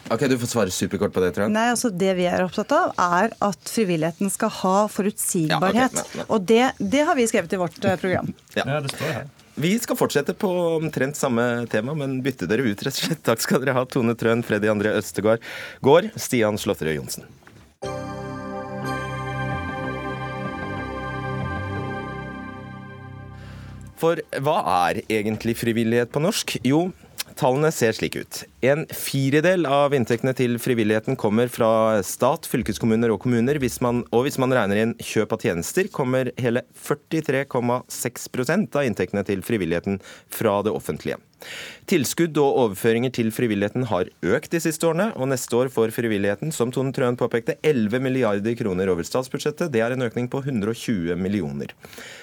Ok, Du får svare superkort på det, tror jeg. Nei, altså Det vi er opptatt av, er at frivilligheten skal ha forutsigbarhet. Ja, okay, nei, nei. Og det, det har vi skrevet i vårt eh, program. [laughs] Ja. Ja, det står her. Vi skal fortsette på omtrent samme tema, men bytte dere ut, rett og slett. Takk skal dere ha, Tone Trøen, Freddy André Østegård, Gård, Stian Slåtterøy Johnsen. For hva er egentlig frivillighet på norsk? Jo, tallene ser slik ut. En firedel av inntektene til frivilligheten kommer fra stat, fylkeskommuner og kommuner. Hvis man, og hvis man regner inn kjøp av tjenester, kommer hele 43,6% av inntektene til frivilligheten fra det offentlige. Tilskudd og overføringer til frivilligheten har økt de siste årene, og neste år får frivilligheten, som Tone Trøen påpekte, 11 milliarder kroner over statsbudsjettet. Det er en økning på 120 millioner.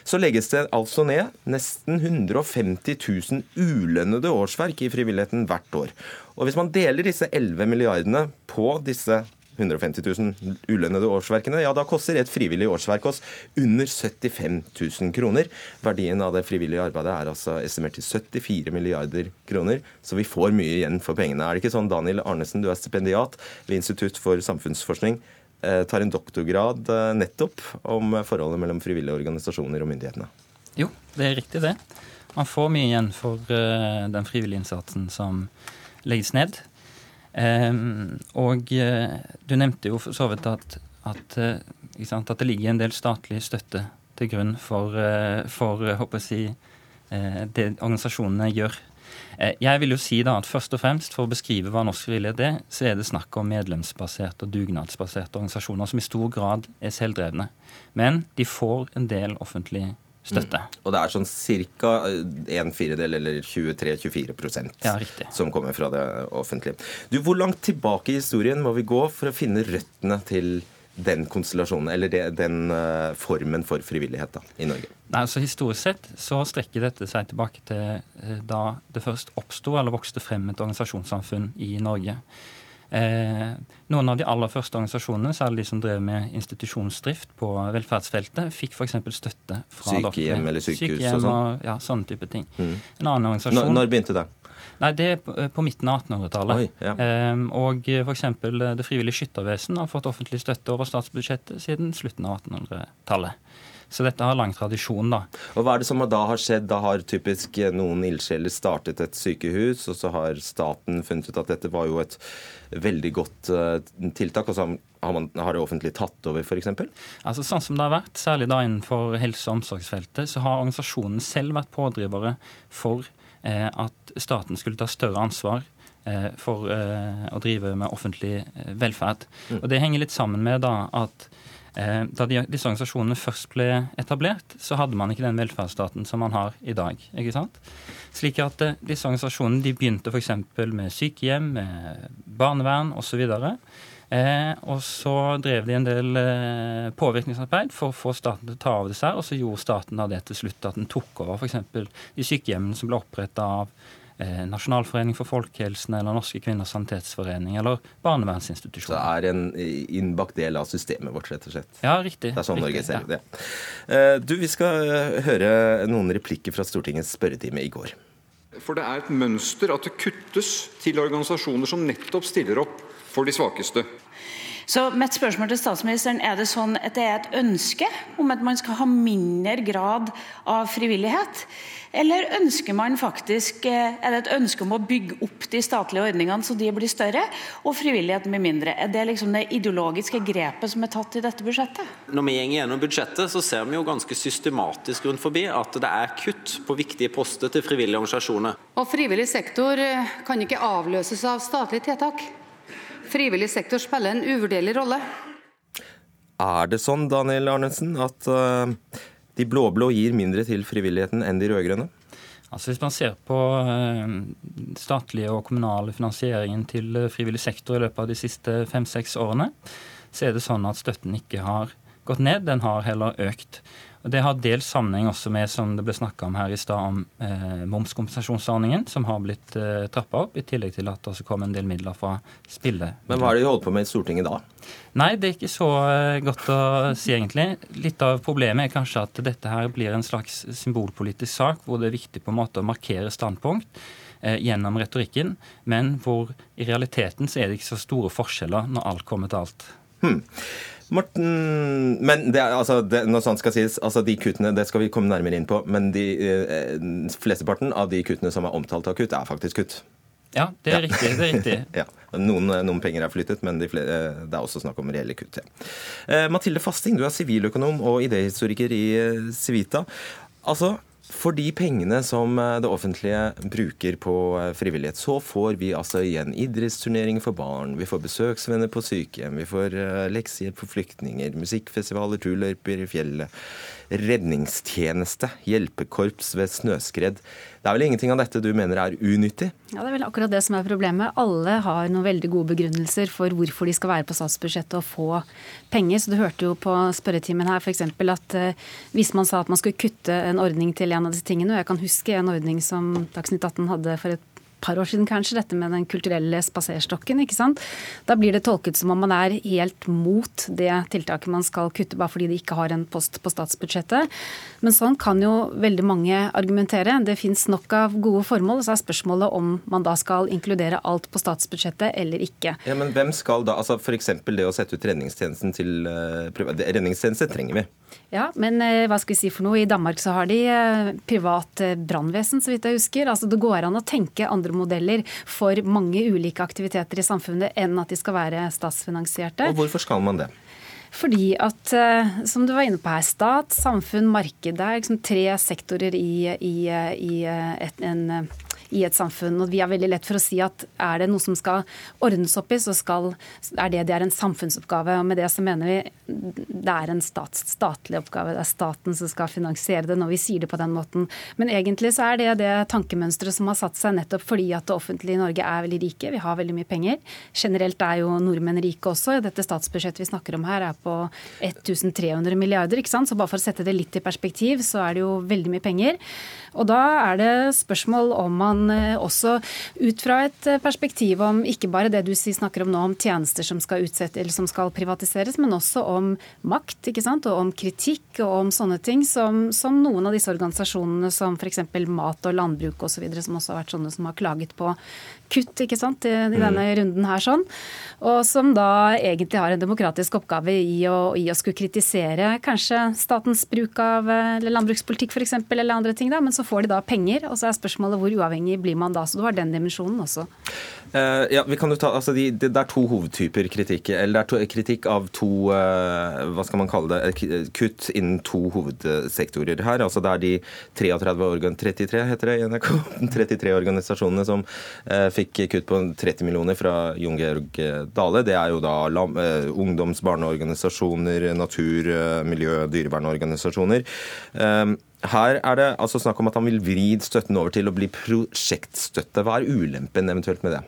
Så legges det altså ned nesten 150 000 ulønnede årsverk i frivilligheten hvert år. Og hvis man deler disse 11 milliardene på disse 150 000 ulønnede årsverkene, ja da koster et frivillig årsverk oss under 75 000 kroner. Verdien av det frivillige arbeidet er altså estimert til 74 milliarder kroner, så vi får mye igjen for pengene. Er det ikke sånn, Daniel Arnesen, du er stipendiat ved Institutt for samfunnsforskning, eh, tar en doktorgrad eh, nettopp om forholdet mellom frivillige organisasjoner og myndighetene? Jo, det er riktig det. Man får mye igjen for eh, den frivillige innsatsen som legges ned. Ehm, og eh, du nevnte jo for så vidt at, at, eh, sant, at det ligger en del statlig støtte til grunn for, eh, for håper jeg det organisasjonene gjør. Jeg vil jo si da at først og fremst For å beskrive hva norsk frivillighet er, så er det snakk om medlemsbaserte og dugnadsbaserte organisasjoner som i stor grad er selvdrevne. Men de får en del offentlig støtte. Mm. Og det er sånn ca. en firedel, eller 23-24 ja, som kommer fra det offentlige. Du, Hvor langt tilbake i historien må vi gå for å finne røttene til den konstellasjonen, eller det, den uh, formen for frivillighet da, i Norge? Nei, altså Historisk sett så strekker dette seg tilbake til uh, da det først oppsto eller vokste frem et organisasjonssamfunn i Norge. Eh, noen av de aller første organisasjonene, særlig de som drev med institusjonsdrift på velferdsfeltet, fikk f.eks. støtte fra Sykehjem eller sykehus Sykehjem og sånn? Ja, sånne type ting. Mm. En annen organisasjon når, når begynte det? Nei, Det er på, på midten av 1800-tallet. Ja. Eh, og f.eks. Det frivillige skyttervesen har fått offentlig støtte over statsbudsjettet siden slutten av 1800-tallet. Så dette har lang tradisjon, da. Og Hva er det som da har skjedd? Da har typisk noen ildsjeler startet et sykehus, og så har staten funnet ut at dette var jo et veldig godt uh, tiltak, og så har, man, har det offentlig tatt over, f.eks.? Altså, sånn som det har vært, særlig da innenfor helse- og omsorgsfeltet, så har organisasjonen selv vært pådrivere for eh, at staten skulle ta større ansvar eh, for eh, å drive med offentlig eh, velferd. Mm. Og Det henger litt sammen med da at Eh, da disse organisasjonene først ble etablert, så hadde man ikke den velferdsstaten som man har i dag. ikke sant? Slik at eh, disse organisasjonene de begynte f.eks. med sykehjem, med barnevern osv. Eh, og så drev de en del eh, påvirkningsarbeid for å få staten til å ta over disse her, og så gjorde staten da det til slutt at den tok over f.eks. de sykehjemmene som ble oppretta av eh, Nasjonalforening for folkehelsen eller Norske kvinners sanitetsforening eller barnevernsinstitusjoner. Så det er en innbakt del av systemet vårt, rett og slett? Ja, riktig. Det er sånn riktig, Norge ser ja. det. Eh, du, Vi skal eh, høre noen replikker fra Stortingets spørretime i går. For det er et mønster at det kuttes til organisasjoner som nettopp stiller opp for de svakeste. Så mitt spørsmål til statsministeren Er det sånn at det er et ønske om at man skal ha mindre grad av frivillighet? Eller ønsker man faktisk, eh, er det et ønske om å bygge opp de statlige ordningene så de blir større, og frivilligheten blir mindre? Er det liksom det ideologiske grepet som er tatt i dette budsjettet? Når vi går gjennom budsjettet, så ser vi jo ganske systematisk rundt forbi at det er kutt på viktige poster til frivillige organisasjoner. Og frivillig sektor eh, kan ikke avløses av statlige tiltak. Frivillig sektor spiller en uvurderlig rolle. Er det sånn, Daniel Arnesen, at uh, de blå-blå gir mindre til frivilligheten enn de rød-grønne? Altså Hvis man ser på uh, statlige og kommunale finansieringen til uh, frivillig sektor i løpet av de siste fem-seks årene, så er det sånn at støtten ikke har gått ned, den har heller økt. Og Det har dels sammenheng også med som det ble snakka om her i stad, om eh, momskompensasjonsordningen, som har blitt eh, trappa opp, i tillegg til at det også kom en del midler fra spillet. Men hva er det de holder på med i Stortinget da? Nei, det er ikke så eh, godt å si, egentlig. Litt av problemet er kanskje at dette her blir en slags symbolpolitisk sak, hvor det er viktig på en måte å markere standpunkt eh, gjennom retorikken, men hvor i realiteten så er det ikke så store forskjeller når alt kommer til alt. Hmm. Morten Men det, altså, det, når sånt skal sies, altså de kuttene det skal vi komme nærmere inn på, men de eh, flesteparten av de kuttene som er omtalt av kutt, er faktisk kutt. Ja, det er ja. riktig. det er riktig. [laughs] ja. noen, noen, penger er flyttet, men de flere, eh, det er også snakk om reelle kutt. Ja. Eh, Mathilde Fasting, du er siviløkonom og idéhistoriker i eh, Civita. Altså, for de pengene som eh, det offentlige bruker på eh, frivillighet, så får vi altså igjen idrettsturneringer for barn, vi får besøksvenner på sykehjem, vi får eh, leksehjelp for flyktninger, musikkfestivaler, turløyper i fjellet redningstjeneste, hjelpekorps ved snøskred. Det er vel ingenting av dette du mener er unyttig? Ja, Det er vel akkurat det som er problemet. Alle har noen veldig gode begrunnelser for hvorfor de skal være på statsbudsjettet og få penger. Så Du hørte jo på spørretimen her f.eks. at uh, hvis man sa at man skulle kutte en ordning til en av disse tingene, og jeg kan huske en ordning som Dagsnytt 18 hadde for et par år siden kanskje, dette med den kulturelle spaserstokken. ikke sant? Da blir det tolket som om man er helt mot det tiltaket man skal kutte, bare fordi det ikke har en post på statsbudsjettet. Men sånn kan jo veldig mange argumentere. Det fins nok av gode formål. Så er spørsmålet om man da skal inkludere alt på statsbudsjettet eller ikke. Ja, Men hvem skal da, altså F.eks. det å sette ut redningstjenesten til uh, Redningstjeneste trenger vi. Ja, men uh, hva skal vi si for noe? I Danmark så har de uh, privat brannvesen, så vidt jeg husker. Altså Det går an å tenke andre modeller for mange ulike aktiviteter i samfunnet enn at de skal være statsfinansierte. Og hvorfor skal man det? Fordi at, som du var inne på her, stat, samfunn, marked. Det er liksom tre sektorer i, i, i et, en i et samfunn. Og vi har veldig lett for å si at er det noe som skal ordnes opp i, så skal, er det, det er en samfunnsoppgave. Og med det så mener vi det er en stat, statlig oppgave. Det er staten som skal finansiere det når vi sier det på den måten. Men egentlig så er det det tankemønsteret som har satt seg nettopp fordi at det offentlige i Norge er veldig rike. Vi har veldig mye penger. Generelt er jo nordmenn rike også. Dette statsbudsjettet vi snakker om her er på 1300 milliarder. ikke sant? Så bare for å sette det litt i perspektiv, så er det jo veldig mye penger. Og da er det spørsmål om man Eh, også ut fra et eh, perspektiv om ikke bare det du snakker om nå, om tjenester som skal, utsette, som skal privatiseres, men også om makt ikke sant? og om kritikk og om sånne ting som, som noen av disse organisasjonene som f.eks. Mat og Landbruk osv., som også har vært sånne som har klaget på kutt ikke sant, i, i denne mm. runden her. sånn, Og som da egentlig har en demokratisk oppgave i å, i å skulle kritisere kanskje statens bruk av eller landbrukspolitikk f.eks. eller andre ting. da, Men så får de da penger, og så er spørsmålet hvor uavhengig blir man da. Så du har den dimensjonen også. Uh, ja, vi kan jo ta, altså de, det, det er to hovedtyper kritikk. Eller det er to, kritikk av to uh, hva skal man kalle det, kutt innen to hovedsektorer her. altså Det er de 33, organ, 33 heter det i NRK, [laughs] 33 organisasjonene som uh, fikk kutt på 30 millioner fra Jon Georg Dale. Det er jo da uh, ungdoms- barneorganisasjoner, natur-, miljø- og dyrevernorganisasjoner. Her er det altså snakk om at han vil vri støtten over til å bli prosjektstøtte. Hva er ulempen eventuelt med det?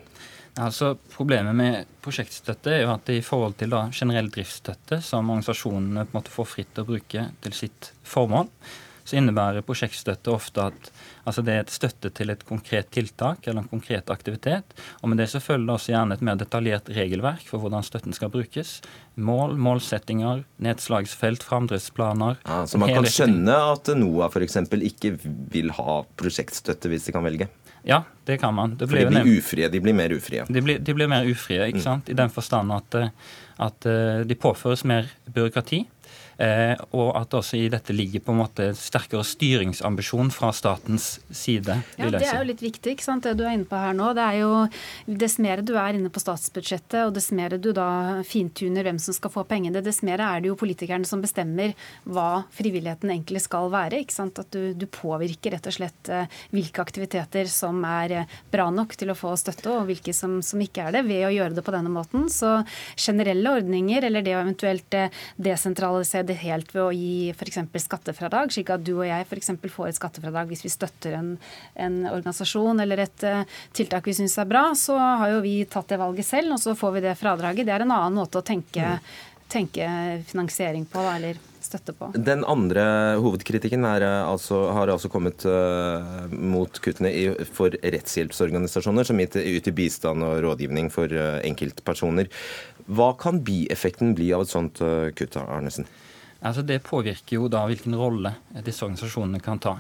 Altså, Problemet med prosjektstøtte er jo at i forhold til da, generell driftsstøtte, som organisasjonene på en måte får fritt å bruke til sitt formål, så innebærer prosjektstøtte ofte at altså det er et støtte til et konkret tiltak eller en konkret aktivitet. Og med det så følger det også gjerne et mer detaljert regelverk for hvordan støtten skal brukes. Mål, målsettinger, nedslagsfelt, framdriftsplaner. Ja, så man kan skjønne at NOAH f.eks. ikke vil ha prosjektstøtte hvis de kan velge? Ja, det kan man. Det For de blir ufrie? De blir mer ufrie? De blir, de blir mer ufrie, ikke mm. sant? i den forstand at, at eh, de påføres mer byråkrati. Eh, og at også i dette ligger på en måte sterkere styringsambisjon fra statens side. Ja, Det er jo litt viktig, ikke sant, det du er inne på her nå. Det er jo Dess mer du er inne på statsbudsjettet, og dess mer du da fintuner hvem som skal få pengene, dess mer er det jo politikerne som bestemmer hva frivilligheten egentlig skal være. ikke sant, At du, du påvirker rett og slett eh, hvilke aktiviteter som er eh, bra nok til å få støtte, og hvilke som, som ikke er det, ved å gjøre det på denne måten. Så generelle ordninger, eller det å eventuelt desentralisere det helt ved å gi f.eks. skattefradrag, slik at du og jeg f.eks. får et skattefradrag hvis vi støtter en, en organisasjon eller et uh, tiltak vi syns er bra, så har jo vi tatt det valget selv, og så får vi det fradraget. Det er en annen måte å tenke, mm. tenke finansiering på, da, eller støtte på. Den andre hovedkritikken er, eh, altså, har altså kommet uh, mot kuttene i, for rettshjelpsorganisasjoner, som yter bistand og rådgivning for uh, enkeltpersoner. Hva kan bieffekten bli av et sånt uh, kutt, Arnesen? Altså Det påvirker jo da hvilken rolle disse organisasjonene kan ta.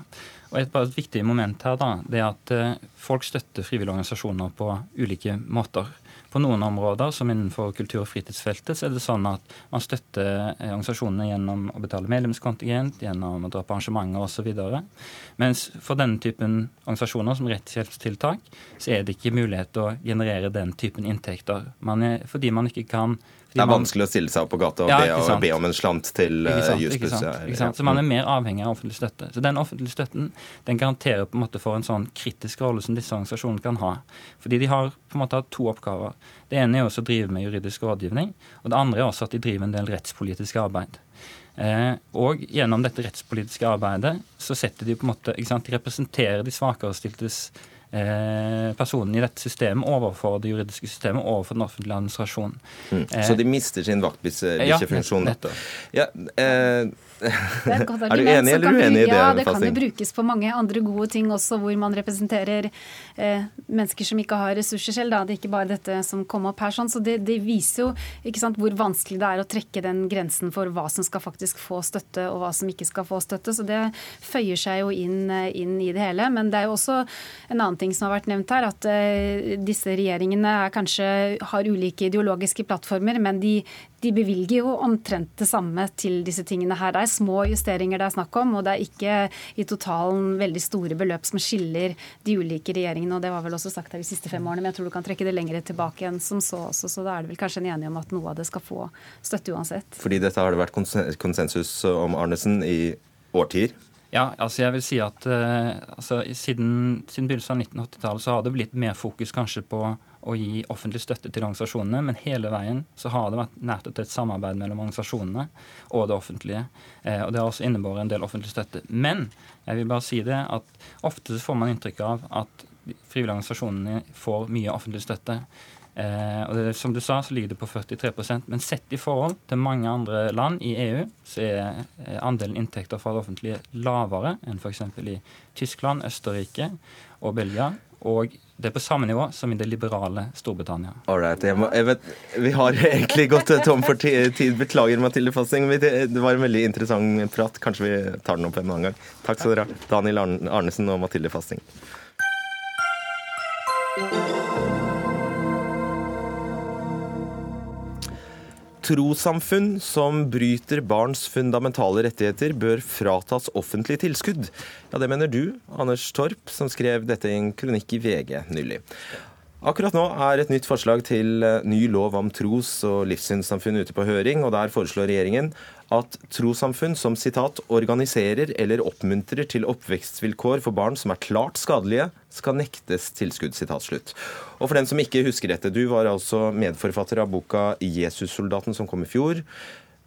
Og Et, bare et viktig moment her da, det er at eh, folk støtter frivillige organisasjoner på ulike måter. På noen områder, som innenfor kultur- og fritidsfeltet, så er det sånn at man støtter eh, organisasjonene gjennom å betale medlemskontingent, gjennom å dra på arrangementer osv. Mens for denne typen organisasjoner, som rettshjelpstiltak, så er det ikke mulighet til å generere den typen inntekter. Man er, fordi man ikke kan det er vanskelig å stille seg opp på gata og, ja, be, og be, om en slant til uh, Jussbuss. Ja, så man er mer avhengig av offentlig støtte. Så den offentlige støtten den garanterer på en måte for en sånn kritisk rolle som disse organisasjonene kan ha. Fordi de har på en måte to oppgaver. Det ene er også å drive med juridisk rådgivning, og det andre er også at de driver en del rettspolitisk arbeid. Eh, og gjennom dette rettspolitiske arbeidet så setter de på en måte, sant, de representerer de svakerestiltes Eh, personen i dette systemet overfor det juridiske systemet, overfor den offentlige administrasjonen. Mm. Så de mister sin vaktbikkjefunksjon? Ja, eh, er, [laughs] er, du enig eller uenig i det? Ja, det kan jo brukes på mange andre gode ting også, hvor man representerer eh, mennesker som ikke har ressurser selv. Da. Det er ikke bare dette som kom opp her. Sånn. Så det, det viser jo sant, hvor vanskelig det er å trekke den grensen for hva som skal faktisk få støtte, og hva som ikke skal få støtte. Så det føyer seg jo inn, inn i det hele. Men det er jo også en annen ting som har vært nevnt her, at eh, disse regjeringene kanskje har ulike ideologiske plattformer, men de de bevilger jo omtrent det samme til disse tingene her. Det er små justeringer det er snakk om, og det er ikke i totalen veldig store beløp som skiller de ulike regjeringene. og Det var vel også sagt her de siste fem årene, men jeg tror du kan trekke det lenger tilbake enn som så også. Så da er det vel kanskje en enighet om at noe av det skal få støtte uansett. Fordi dette har det vært konsensus om Arnesen i årtier? Ja, altså jeg vil si at uh, altså, siden, siden begynnelsen av 1980-tallet så har det blitt mer fokus kanskje på å gi offentlig støtte til organisasjonene, men hele veien så har det vært nært et samarbeid mellom organisasjonene og det offentlige. Eh, og Det har også innebåret en del offentlig støtte. Men jeg vil bare si det at ofte får man inntrykk av at frivillige organisasjonene får mye offentlig støtte. Eh, og det, Som du sa, så ligger det på 43% men sett i forhold til mange andre land i EU, så er eh, andelen inntekter fra det offentlige lavere enn f.eks. i Tyskland, Østerrike og Belgia. Og det er på samme nivå som i det liberale Storbritannia. Alright, jeg jeg vet, vi har egentlig gått tom for tid. Beklager, Mathilde Fossing. Det var en veldig interessant prat. Kanskje vi tar den opp en annen gang. Takk skal dere ha. Daniel Arnesen og Mathilde Fasting. Trossamfunn som bryter barns fundamentale rettigheter, bør fratas offentlig tilskudd. Ja, Det mener du, Anders Torp, som skrev dette i en kronikk i VG nylig. Akkurat nå er et nytt forslag til eh, ny lov om tros- og livssynssamfunn ute på høring, og der foreslår regjeringen at trossamfunn som sitat, organiserer eller oppmuntrer til oppvekstvilkår for barn som er klart skadelige, skal nektes tilskudd. Sitat. Og for den som ikke husker dette, du var altså medforfatter av boka 'Jesussoldaten' som kom i fjor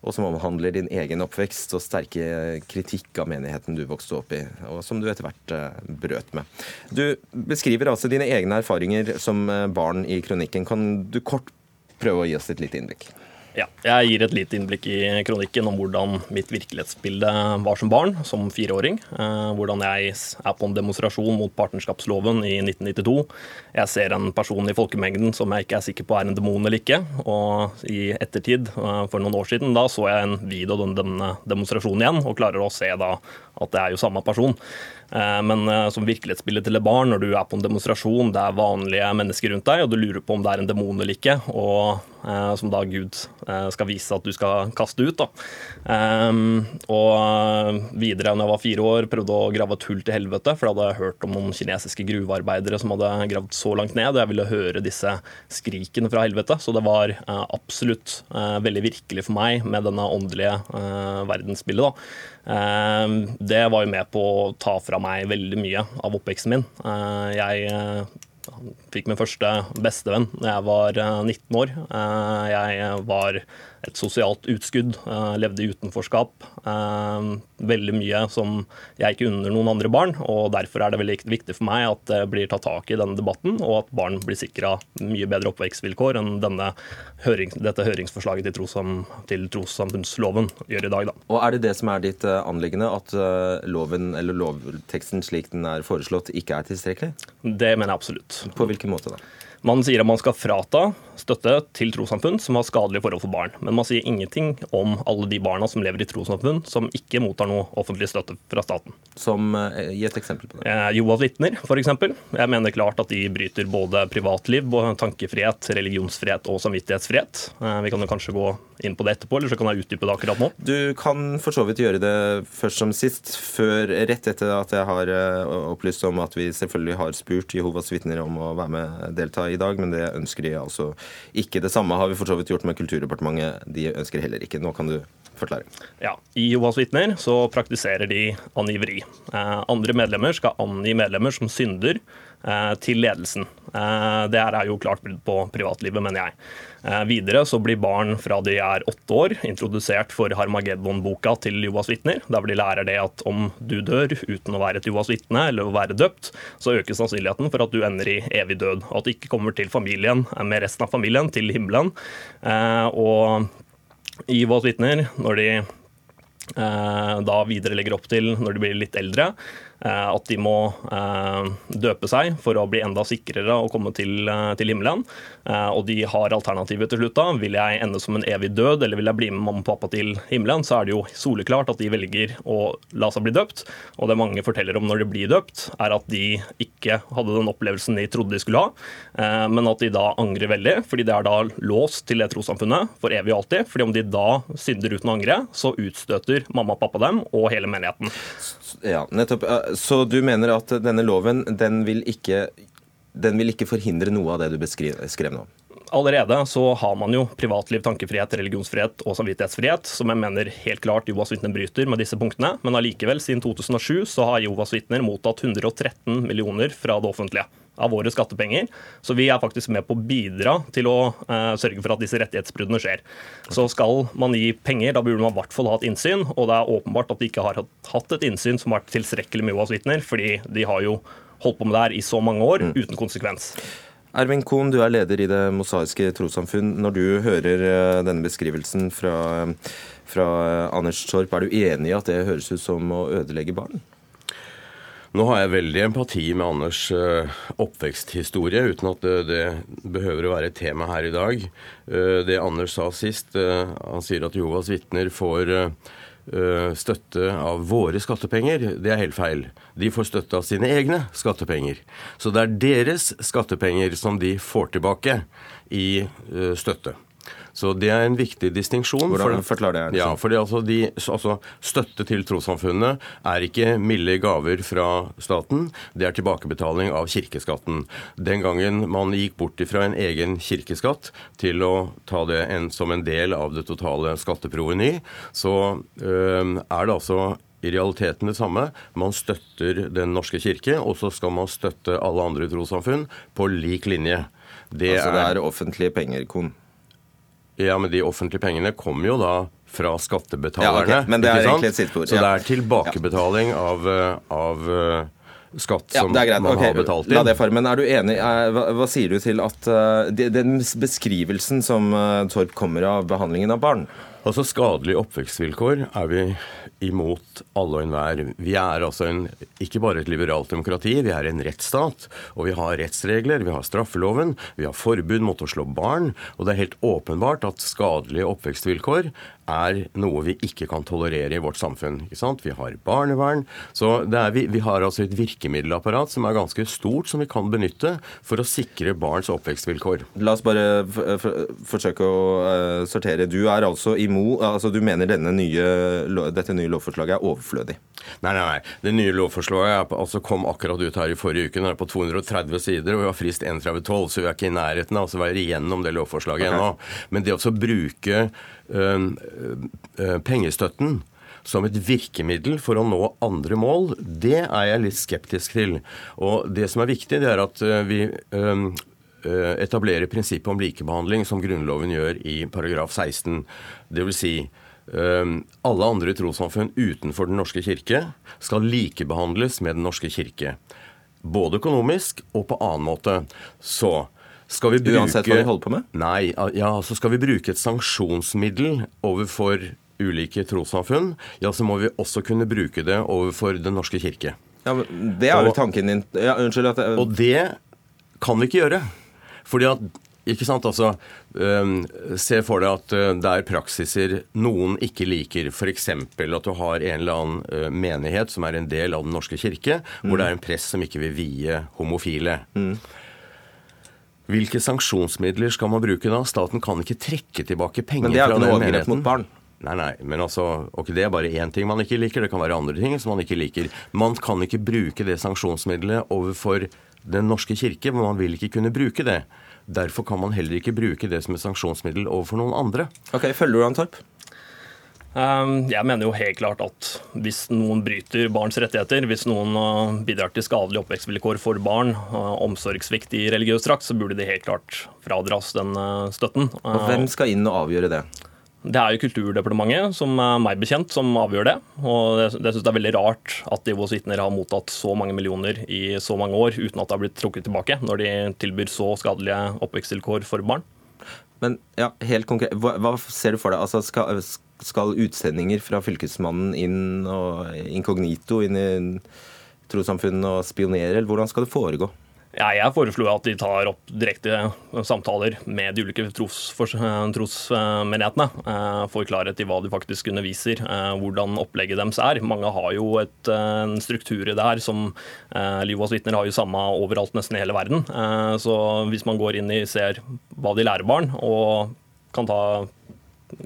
og som omhandler din egen oppvekst og sterke kritikk av menigheten du vokste opp i, og som du etter hvert eh, brøt med. Du beskriver altså dine egne erfaringer som eh, barn i kronikken. Kan du kort prøve å gi oss et lite innblikk? Ja, jeg gir et lite innblikk i kronikken om hvordan mitt virkelighetsbilde var som barn, som fireåring. Eh, hvordan jeg er på en demonstrasjon mot partnerskapsloven i 1992. Jeg ser en person i folkemengden som jeg ikke er sikker på er en demon eller ikke. Og i ettertid, eh, for noen år siden, da så jeg en video av denne demonstrasjonen igjen, og klarer å se da at det er jo samme person. Eh, men eh, som virkelighetsbilde til et barn, når du er på en demonstrasjon, det er vanlige mennesker rundt deg, og du lurer på om det er en demon eller ikke, og eh, som da Gud skal vise at du skal kaste ut. Da. Og videre, når jeg var fire år, prøvde å grave et hull til helvete, for da hadde jeg hørt om noen kinesiske gruvearbeidere som hadde gravd så langt ned, og jeg ville høre disse skrikene fra helvete. Så det var absolutt veldig virkelig for meg med denne åndelige verdensbildet. da. Ehm, det var jo med på å ta fra meg veldig mye av oppveksten min. Ehm, jeg eh, fikk min første bestevenn da jeg var 19 eh, år. Ehm, jeg var et sosialt utskudd. Uh, levde i utenforskap. Uh, veldig mye som jeg ikke unner noen andre barn. og Derfor er det veldig viktig for meg at det blir tatt tak i denne debatten, og at barn blir sikra mye bedre oppvekstvilkår enn høring, dette høringsforslaget til, trossam, til trossamfunnsloven gjør i dag. Da. Og Er det det som er ditt uh, anliggende, at loven eller lovteksten slik den er foreslått, ikke er tilstrekkelig? Det mener jeg absolutt. På hvilken måte da? Man sier at man skal frata støtte til trossamfunn som har skadelige forhold for barn. Men man sier ingenting om alle de barna som lever i trossamfunn som ikke mottar noe offentlig støtte fra staten. Som eh, Gi et eksempel på det. Eh, Joas vitner, f.eks. Jeg mener klart at de bryter både privatliv, tankefrihet, religionsfrihet og samvittighetsfrihet. Eh, vi kan jo kanskje gå inn på det etterpå, eller så kan jeg utdype det akkurat nå. Du kan for så vidt gjøre det først som sist, før, rett etter at jeg har opplyst om at vi selvfølgelig har spurt Jehovas vitner om å være med delta i dag, men det ønsker de altså ikke. Det samme har vi for så vidt gjort med Kulturdepartementet. De ønsker heller ikke. Nå kan du forklare. Ja, I Jehovas vitner så praktiserer de angiveri. Eh, andre medlemmer skal angi medlemmer som synder til ledelsen. Det det er jo klart brudd på privatlivet, mener jeg. Eh, videre så blir barn fra de er åtte år introdusert for Harmageddon-boka til Joas vitner. Der de lærer det at om du dør uten å være et Joas vitne eller å være døpt, så øker sannsynligheten for at du ender i evig død. Og at du ikke kommer til familien eh, med resten av familien til himmelen. Og i Joas vitner, når de da videre legger opp til når de blir litt eldre, eh, at de må eh, døpe seg for å bli enda sikrere og komme til, eh, til himmelen. Eh, og de har alternativet til slutt da. Vil jeg ende som en evig død, eller vil jeg bli med mamma og pappa til himmelen, så er det jo soleklart at de velger å la seg bli døpt. Og det mange forteller om når de blir døpt, er at de ikke hadde den opplevelsen de trodde de skulle ha, eh, men at de da angrer veldig, fordi det er da låst til det trossamfunnet for evig og alltid. fordi om de da synder uten å angre, så utstøter mamma og pappa dem og hele menigheten. Ja, nettopp. Så du mener at denne loven den vil ikke, den vil ikke forhindre noe av det du beskrev nå? Allerede så har man jo privatliv, tankefrihet, religionsfrihet og samvittighetsfrihet, som jeg mener helt klart Jovas vitner bryter med disse punktene. Men allikevel, siden 2007 så har Jovas vitner mottatt 113 millioner fra det offentlige av våre skattepenger. Så vi er faktisk med på å bidra til å eh, sørge for at disse rettighetsbruddene skjer. Så skal man gi penger, da burde man i hvert fall ha et innsyn. Og det er åpenbart at de ikke har hatt- et innsyn som har vært tilstrekkelig med Jehovas vitner, fordi de har jo holdt på med det her i så mange år uten konsekvens. Ervin Kohn, du er leder i Det mosaiske trossamfunn. Når du hører eh, denne beskrivelsen fra, fra eh, Anders Torp, er du enig i at det høres ut som å ødelegge barn? Nå har jeg veldig empati med Anders eh, oppveksthistorie, uten at det, behøver å være et tema her i dag. Eh, Det Anders sa sist, eh, han sier at Jehovas vitner får støtte av våre skattepenger. Det er helt feil. De får støtte av sine egne skattepenger. Så det er deres skattepenger som de får tilbake i støtte. Så det er en viktig distinksjon. Hvordan forklar det? Ja, fordi altså, de, altså Støtte til trossamfunnene er ikke milde gaver fra staten, det er tilbakebetaling av kirkeskatten. Den gangen man gikk bort fra en egen kirkeskatt til å ta det en, som en del av det totale skatteproveny, så øh, er det altså i realiteten det samme. Man støtter Den norske kirke, og så skal man støtte alle andre trossamfunn på lik linje. Det, altså, det er offentlige penger, Kohn? Ja, men de offentlige pengene kommer jo da fra skattebetalerne. Ja, okay. men det er egentlig et sittbord, Så ja. det er tilbakebetaling av, eh, av eh, skatt Ja, som man okay. har betalt inn. La det fare. Men er du enig eh, hva, hva sier du til at uh, de- den beskrivelsen som uh, Torp kommer av behandlingen av barn? Altså Skadelige oppvekstvilkår er vi imot alle og enhver. Vi er altså en, ikke bare et liberalt demokrati, vi er en rettsstat. Og vi har rettsregler, vi har straffeloven, vi har forbud mot å slå barn. Og det er helt åpenbart at skadelige oppvekstvilkår er noe vi ikke kan tolerere i vårt samfunn. Ikke sant? Vi har barnevern. Så er, vi, vi har altså et virkemiddelapparat som er ganske stort, som vi kan benytte for å sikre barns oppvekstvilkår. La oss bare forsøke å uh, sortere. Du er altså imot altså Du mener denne nye, dette nye lovforslaget er overflødig? Nei, nei, nei. Det nye lovforslaget er på, altså kom akkurat ut her i forrige uke. Det er på 230 sider, og vi har frist 3112, så vi er ikke i nærheten av å være igjennom det lovforslaget okay. ennå. Men det å bruke øh, øh, pengestøtten som et virkemiddel for å nå andre mål, det er jeg litt skeptisk til. Og det som er viktig, det er at øh, vi øh, etablerer prinsippet om likebehandling, som Grunnloven gjør i paragraf 16. Det vil si alle andre trossamfunn utenfor Den norske kirke skal likebehandles med Den norske kirke. Både økonomisk og på annen måte. Så skal vi bruke Uansett hva de holder på med? Nei, ja, så skal vi bruke et sanksjonsmiddel overfor ulike trossamfunn, ja, så må vi også kunne bruke det overfor Den norske kirke. Ja, men Det er jo tanken din ja, Unnskyld at jeg Og det kan vi ikke gjøre. Fordi at ikke sant, altså, Se for deg at øh, det er praksiser noen ikke liker. F.eks. at du har en eller annen øh, menighet som er en del av Den norske kirke, hvor Mm. det er en prest som ikke vil vie homofile. Hvilke sanksjonsmidler skal man bruke da? Staten kan ikke trekke tilbake penger Men det er fra ikke den noe overgrep menigheten. mot barn. Nei, nei, men altså, ok, Det er bare én ting man ikke liker. Det kan være andre ting som man ikke liker. Man kan ikke bruke det sanksjonsmiddelet overfor Den norske kirke, men man vil ikke kunne bruke det. Derfor kan man heller ikke bruke det som et sanksjonsmiddel overfor noen andre. Ok, Følger du han, Torp? Um, Jeg mener jo helt klart at hvis noen bryter barns rettigheter, hvis noen uh, bidrar til skadelige oppvekstvilkår for barn, uh, omsorgssvikt i religiøs drakt, så burde de helt klart fradras den uh, støtten. Og hvem skal inn og avgjøre det? Det er jo Kulturdepartementet, som er meg bekjent, som avgjør det. Og det, det synes jeg er veldig rart at Jehovas vitner har mottatt så mange millioner i så mange år uten at det har blitt trukket tilbake, når de tilbyr så skadelige oppvekstvilkår for barn. Men ja, helt konkret, hva, hva ser du for deg? Altså, skal, skal utsendinger fra Fylkesmannen inn og inkognito inn i trossamfunnene og spionere, eller hvordan skal det foregå? Ja, jeg foreslo at de tar opp direkte samtaler med de ulike trosmenighetene. Eh, får klarhet i hva de faktisk underviser, eh, hvordan opplegget deres er. Mange har jo et, eh, en struktur i det her som Livas vitner har jo samme overalt nesten i hele verden. Så hvis man går inn i ser hva de lærer barn, og kan ta,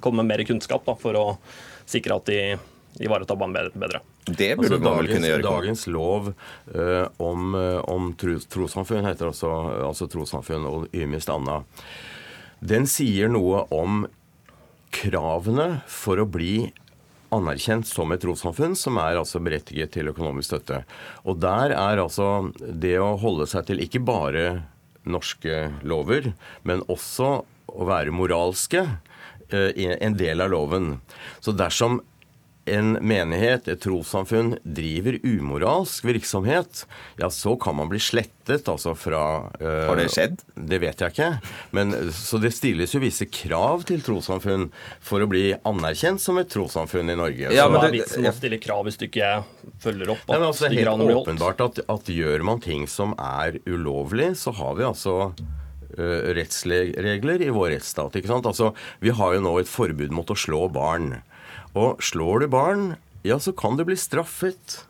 komme med mer kunnskap da, for å sikre at de ivaretar barn bedre. Det burde altså, man vel kunne gjøre. Dagens lov uh, om, uh, om trossamfunn heter altså, altså trossamfunn og ymist anna. Den sier noe om kravene for å bli anerkjent som et trossamfunn, som er altså berettiget til økonomisk støtte. Og der er altså det å holde seg til ikke bare norske lover, men også å være moralske, uh, en del av loven. Så dersom en menighet, et trossamfunn, driver umoralsk virksomhet, ja, så kan man bli slettet altså fra uh, Har det skjedd? Det vet jeg ikke. Men, så det stilles jo visse krav til trossamfunn for å bli anerkjent som et trossamfunn i Norge. Ja, men det, er vitsen med å stille krav hvis du ikke følger opp? At ja, men altså, helt åpenbart at, at gjør man ting som er ulovlig, så har vi altså uh, rettsregler i vår rettsstat. ikke sant? Altså, Vi har jo nå et forbud mot å slå barn. Og slår du barn, ja, så kan du bli straffet.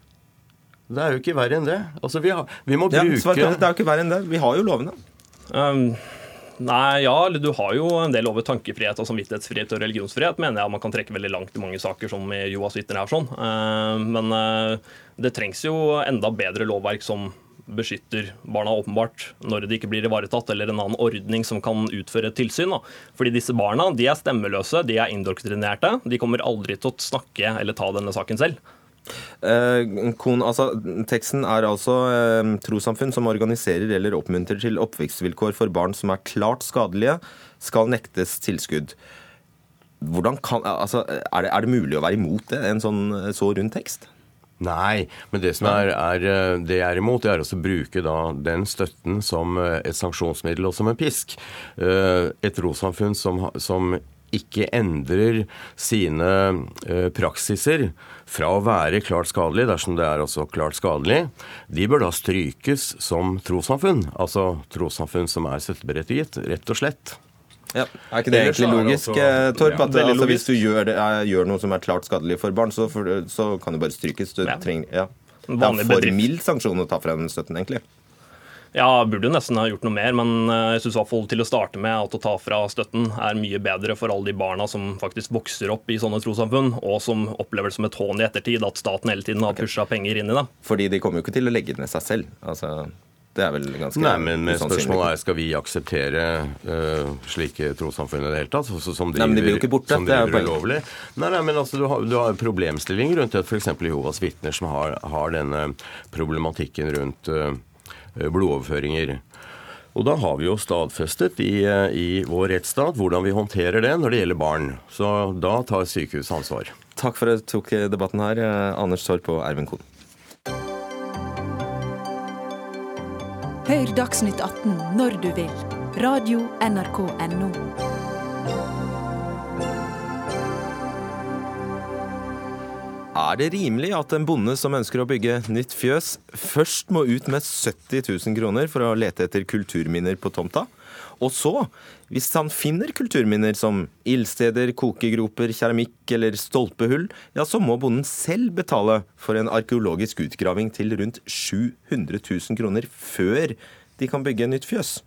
Det er jo ikke verre enn det. Altså, vi, har, vi må bruke ja, Det er jo ikke verre enn det. Vi har jo lovene. Um, Nei, ja, du har jo en del over tankefrihet og samvittighetsfrihet og religionsfrihet, mener jeg man kan trekke veldig langt i mange saker, som i Joas vitner her. sånn. Uh, men uh, det trengs jo enda bedre lovverk som beskytter barna åpenbart når de ikke blir ivaretatt, eller en annen ordning som kan utføre tilsyn. Da. Fordi disse barna de er stemmeløse, de er indoktrinerte. De kommer aldri til å snakke eller ta denne saken selv. Eh, kon, altså, teksten er altså eh, trossamfunn som organiserer eller oppmuntrer til oppvekstvilkår for barn som er klart skadelige, skal nektes tilskudd. Kan, altså, er, det, er det mulig å være imot det, en sånn så rund tekst? Nei, men det som er, er, eh, det jeg er imot, det er å bruke da den støtten som eh, et sanksjonsmiddel og som en pisk. Eh, et trossamfunn som, som ikke endrer sine praksiser fra å være klart skadelig, dersom det er også klart skadelig, de bør da strykes som trossamfunn. Altså trossamfunn som er støtteberettiget, rett og slett. Ja. Er ikke det egentlig logisk, eh, Torp? At ja, altså, hvis du gjør, det, gjør, noe som er klart skadelig for barn, så, for, så kan du bare strykes. Du ja. trenger, ja. Det er for mild sanksjon å ta fra den støtten, egentlig. Ja, burde nesten ha gjort noe mer, men eh, jeg syns til å starte med at å ta fra støtten er mye bedre for alle de barna som faktisk vokser opp i sånne trossamfunn, og som opplever det som et hån i ettertid at staten hele tiden har pusha penger inn i det. Fordi de kommer jo ikke til å legge ned seg selv. Altså det er vel ganske Nei, men spørsmålet er skal vi akseptere uh, slike trossamfunn i det hele tatt? Som driver, nei, men de blir jo ikke borte. Det er jo ulovlig? Nei, nei, men altså, du har, du har problemstilling rundt det, f.eks. Jehovas vitner, som har, har, denne problematikken rundt uh, blodoverføringer. Og da har vi jo stadfestet i, eh, i vår rettsstat hvordan vi håndterer det når det gjelder barn. Så da tar sykehuset ansvar. Takk for at du tok debatten her, Anders Torp og Ervin Kohn. Hør Dagsnytt 18 når du vil. Radio NRK Radio.nrk.no. Er det rimelig at en bonde som ønsker å bygge nytt fjøs, først må ut med 70 000 kroner for å lete etter kulturminner på tomta? Og så, hvis han finner kulturminner som ildsteder, kokegroper, keramikk eller stolpehull, ja, så må bonden selv betale for en arkeologisk utgraving til rundt 700 000 kroner før de kan bygge nytt fjøs.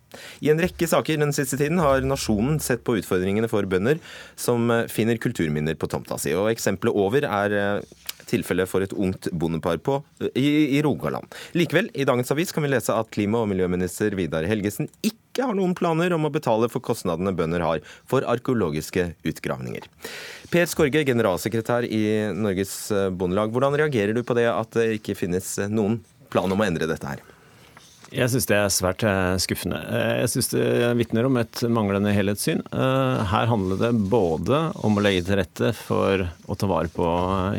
I en rekke saker den siste tiden har Nasjonen sett på utfordringene for bønder som finner kulturminner på tomta si. Og eksempelet over er tilfelle for et ungt bondepar på, i, i Rogaland. Likevel, i dagens avis kan vi lese at klima- og miljøminister Vidar Helgesen ikke har noen planer om å betale for kostnadene bønder har for arkeologiske utgravninger. Per Skorge, generalsekretær i Norges Bondelag. Hvordan reagerer du på det at det ikke finnes noen plan om å endre dette her? Jeg syns det er svært eh, skuffende. Eh, jeg syns det vitner om et manglende helhetssyn. Eh, her handler det både om å legge til rette for å ta vare på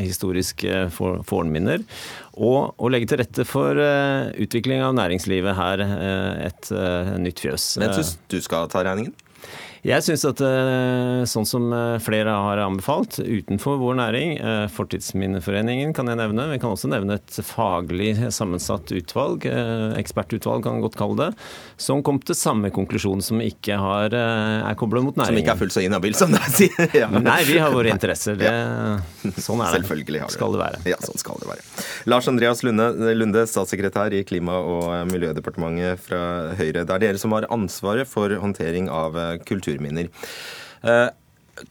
historiske fornminner, og å legge til rette for utvikling av næringslivet her, et nytt fjøs. Men syns du skal ta regningen? Jeg syns at eh, sånn som eh, flere har anbefalt, utenfor vår næring, eh, Fortidsminneforeningen kan jeg nevne, vi kan også nevne et faglig sammensatt utvalg, ekspertutvalg kan man godt kalle det, som kom til samme konklusjon som ikke har, er koblet mot næringen. Som ikke er fullt så inhabil som deg sier? [laughs] Ja. Nei, vi har våre interesser. Det, sånn er det. Selvfølgelig har skal det være. Ja, sånn skal det være. Lars Andreas Lunde, Lunde, statssekretær i Klima- og miljødepartementet fra Høyre. Det er dere som har ansvaret for håndtering av kultur kulturminner. Eh,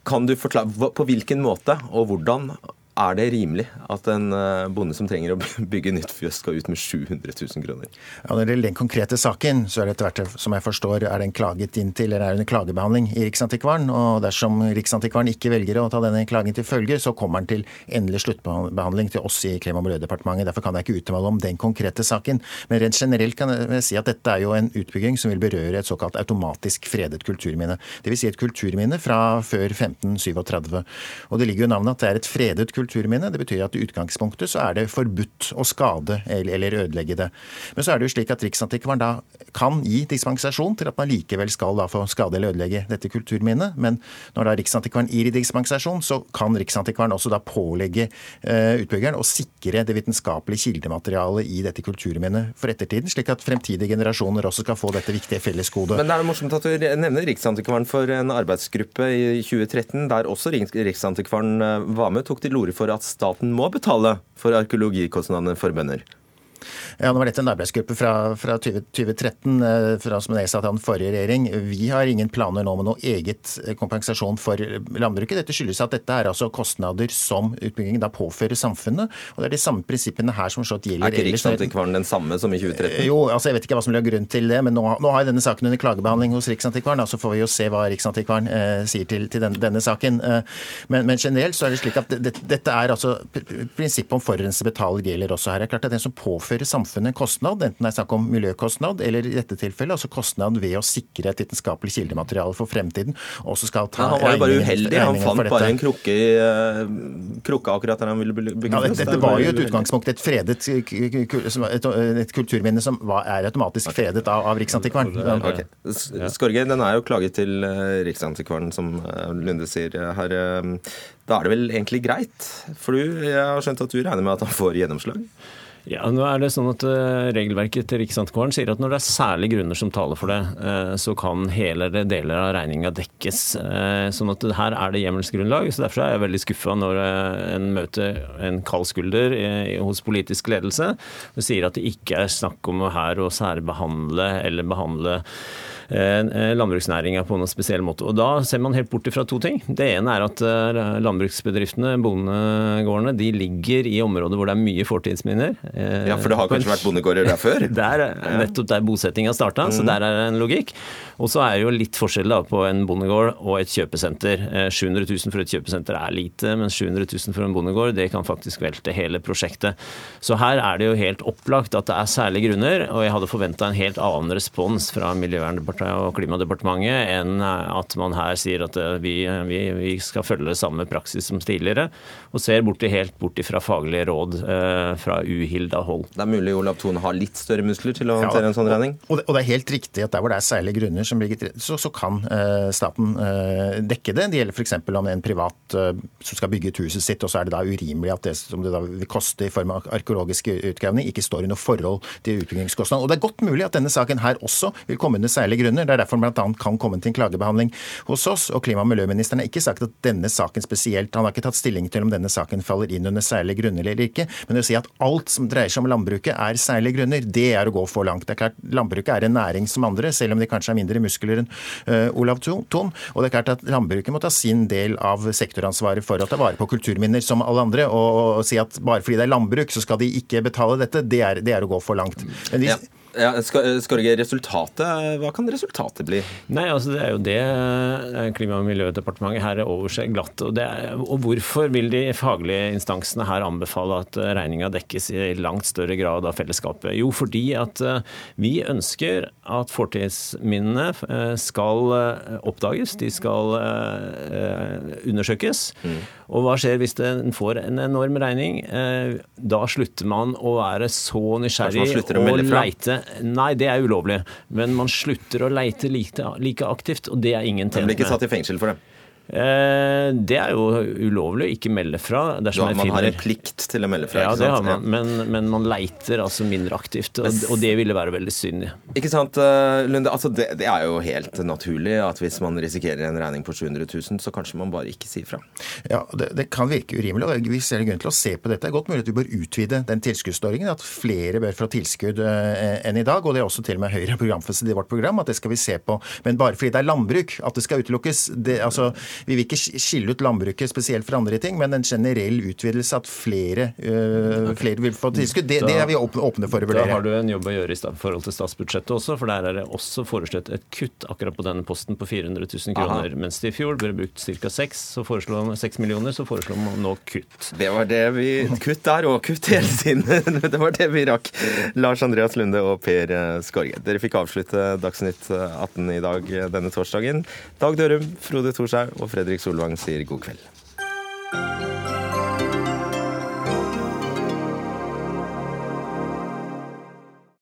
kan du forklare på hvilken måte og hvordan er det rimelig at en eh, bonde som trenger å bygge nytt fjøs, skal ut med 700 000 kroner? Ja, når det gjelder den konkrete saken, så er det etter hvert, som jeg forstår, er den klaget inn til, eller er en klagebehandling i Riksantikvaren. Og dersom Riksantikvaren ikke velger å ta denne klagen til følge, så kommer den til endelig sluttbehandling til oss i Klima- og miljødepartementet. Derfor kan jeg ikke uttale om den konkrete saken. Men rent generelt kan jeg si at dette er jo en utbygging som vil berøre et såkalt automatisk fredet kulturminne. Dvs. Si et kulturminne fra før 1537. Og det ligger jo i navnet at det er et fredet kulturminne kulturminne. Det betyr at i utgangspunktet så er det forbudt å skade eller ødelegge det. Men så er det jo slik at Riksantikvaren da kan gi dispensasjon til at man likevel skal da få skade eller ødelegge dette kulturminnet. Men når da Riksantikvaren gir dispensasjon, så kan Riksantikvaren også da pålegge uh, utbyggeren å sikre det vitenskapelige kildematerialet i dette kulturminnet for ettertiden, slik at fremtidige generasjoner også skal få dette viktige fellesgodet. Men det er morsomt at du nevner Riksantikvaren for en arbeidsgruppe i 2013 der også Riksantikvaren eh, var med, tok til orde for at staten må betale for arkeologikostnadene for bønder. Ja, nå var dette en arbeidsgruppe fra, fra 20, 2013 eh, fra, som nedsatt av den forrige regjering. Vi har ingen planer nå med noe eget eh, kompensasjon for landbruket. Dette skyldes at dette er altså kostnader som utbyggingen da påfører samfunnet. og Det er de samme prinsippene her som slått gjelder. Er ikke Riksantikvaren den samme som i 2013? Eh, jo, altså jeg vet ikke hva som lå grunn til det, men nå, nå har jeg denne saken under klagebehandling hos Riksantikvaren. Så får vi jo se hva Riksantikvaren eh, sier til, til denne, denne saken. Men, men, generelt så er det slik at det, dette er altså prinsippet om forurenser betaler gjelder også her. Det er klart at den som påfører samfunnet samfunnet en kostnad, enten det er snakk om miljøkostnad eller i dette tilfellet altså kostnad ved å sikre et vitenskapelig kildemateriale for fremtiden. Også skal ta han var jo bare uheldig. Han fant bare en krukke, i, uh, krukke akkurat der han ville bygge ja, Dette, var jo et utgangspunkt et fredet et, et kulturminne som er automatisk fredet av, av Riksantikvaren. Okay. Skorge, den er jo klaget til uh, Riksantikvaren, som Lunde sier her. Da er det vel egentlig greit? For du, jeg har skjønt at du regner med at han får gjennomslag? Ja, nå er det sånn at uh, Regelverket til Riksantikvaren sier at når det er særlige grunner som taler for det, uh, så kan hele eller deler av regninga dekkes. Uh, sånn at her er det hjemmelsgrunnlag. så Derfor er jeg veldig skuffa når en møter en kald skulder hos politisk ledelse og sier at det ikke er snakk om her å særbehandle eller behandle Eh, landbruksnæringa på noen spesiell måte. Og Da ser man helt bort fra to ting. Det ene er at eh, landbruksbedriftene, bondegårdene, de ligger i områder hvor det er mye fortidsminner. Eh, ja, For det har kanskje vært bondegårder der før? [laughs] Der, nettopp der bosettinga starta, mm. så der er det en logikk. Og så er det jo litt forskjell da på en bondegård og et kjøpesenter. 700 000 for et kjøpesenter er lite, men 700 000 for en bondegård det kan faktisk velte hele prosjektet. Så her er det jo helt opplagt at det er særlige grunner, og jeg hadde forventa en helt annen respons fra Miljøverndepartementet og Klimadepartementet enn at man her sier at eh, vi, vi, vi skal følge samme praksis som tidligere, og ser borti, helt bort fra faglige råd eh, fra uhilda hold. Det er mulig Olav Thon har litt større muskler til å håndtere ja, en sånn regning? Og, og, det er helt riktig at der hvor det er særlige grunner som ligger til så, så kan eh, staten eh, dekke det. Det gjelder f.eks. om en privat eh, som skal bygge et huset sitt, og så er det da urimelig at det som det da vil koste i form av arkeologiske utgravning, ikke står i noe forhold til utbyggingskostnad. Og det er godt mulig at denne saken her også vil komme under særlige grunner grunner. Det er derfor bl.a. kan komme til en klagebehandling hos oss. Og klima- og miljøministeren har ikke sagt at denne saken spesielt Han har ikke tatt stilling til om denne saken faller inn under særlige grunner eller ikke. Men å si at alt som dreier seg om landbruket er særlige grunner, det er å gå for langt. Det er klart, Landbruket er en næring som andre, selv om de kanskje har mindre muskler enn uh, Olav Thon. Og det er klart at landbruket må ta sin del av sektoransvaret for å ta vare på kulturminner som alle andre. Og, og si at bare fordi det er landbruk, så skal de ikke betale dette, det er, det er å gå for langt. Men de, ja. Ja, Skorge, resultatet, hva kan resultatet bli? Nei, altså Det er jo det eh, Klima- og miljødepartementet her overser glatt. Og, er, og, hvorfor vil de faglige instansene her anbefale at eh, regninga dekkes i langt større grad av fellesskapet? Jo, fordi at eh, vi ønsker at fortidsminnene skal oppdages, de skal undersøkes. Mm. Og hva skjer hvis en får en enorm regning? Da slutter man å være så nysgjerrig og leite nei, det er ulovlig. Men man slutter å leite like, like aktivt, og det er ingen tjent med. Man blir ikke satt i fengsel for det? Eh, det er jo ulovlig å ikke melde fra. Ja, man har en plikt til å melde fra. Ja, det har man, men, men, man leiter altså mindre aktivt, og, og, det ville være veldig synd. Ikke sant, eh, Lunde. Altså, det, det, er jo helt naturlig at hvis man risikerer en regning på 700 000, så kanskje man bare ikke sier fra. Ja, det, det kan virke urimelig, og vi ser grunn til å se på dette. Det er godt mulig at vi bør utvide den tilskuddsordningen, at flere bør få tilskudd uh, enn i dag. Og det er også til og med Høyre programfestet i vårt program, at det skal vi se på. Men bare fordi det er landbruk, at det skal utelukkes. Det, altså, vi vil ikke skille ut landbruket spesielt for andre ting, men en generell utvidelse at flere, øh, flere vil få tilskudd, det, det, er vi åpne for å vurdere. Da har du en jobb å gjøre i forhold til statsbudsjettet også, for der er det også foreslått et kutt akkurat på denne posten på 400 000 kroner. Aha. Mens det i fjor ble brukt ca. 6, så foreslår 6 millioner, så foreslår man nå kutt. Det var det vi Kutt der og kutt hele tiden. [laughs] Det var det vi rakk. Lars Andreas Lunde og Per Skorge. Dere fikk avslutte Dagsnytt 18 i dag denne torsdagen. Dag Dørum, Frode Thorshaug og Fredrik Solvang sier god kveld.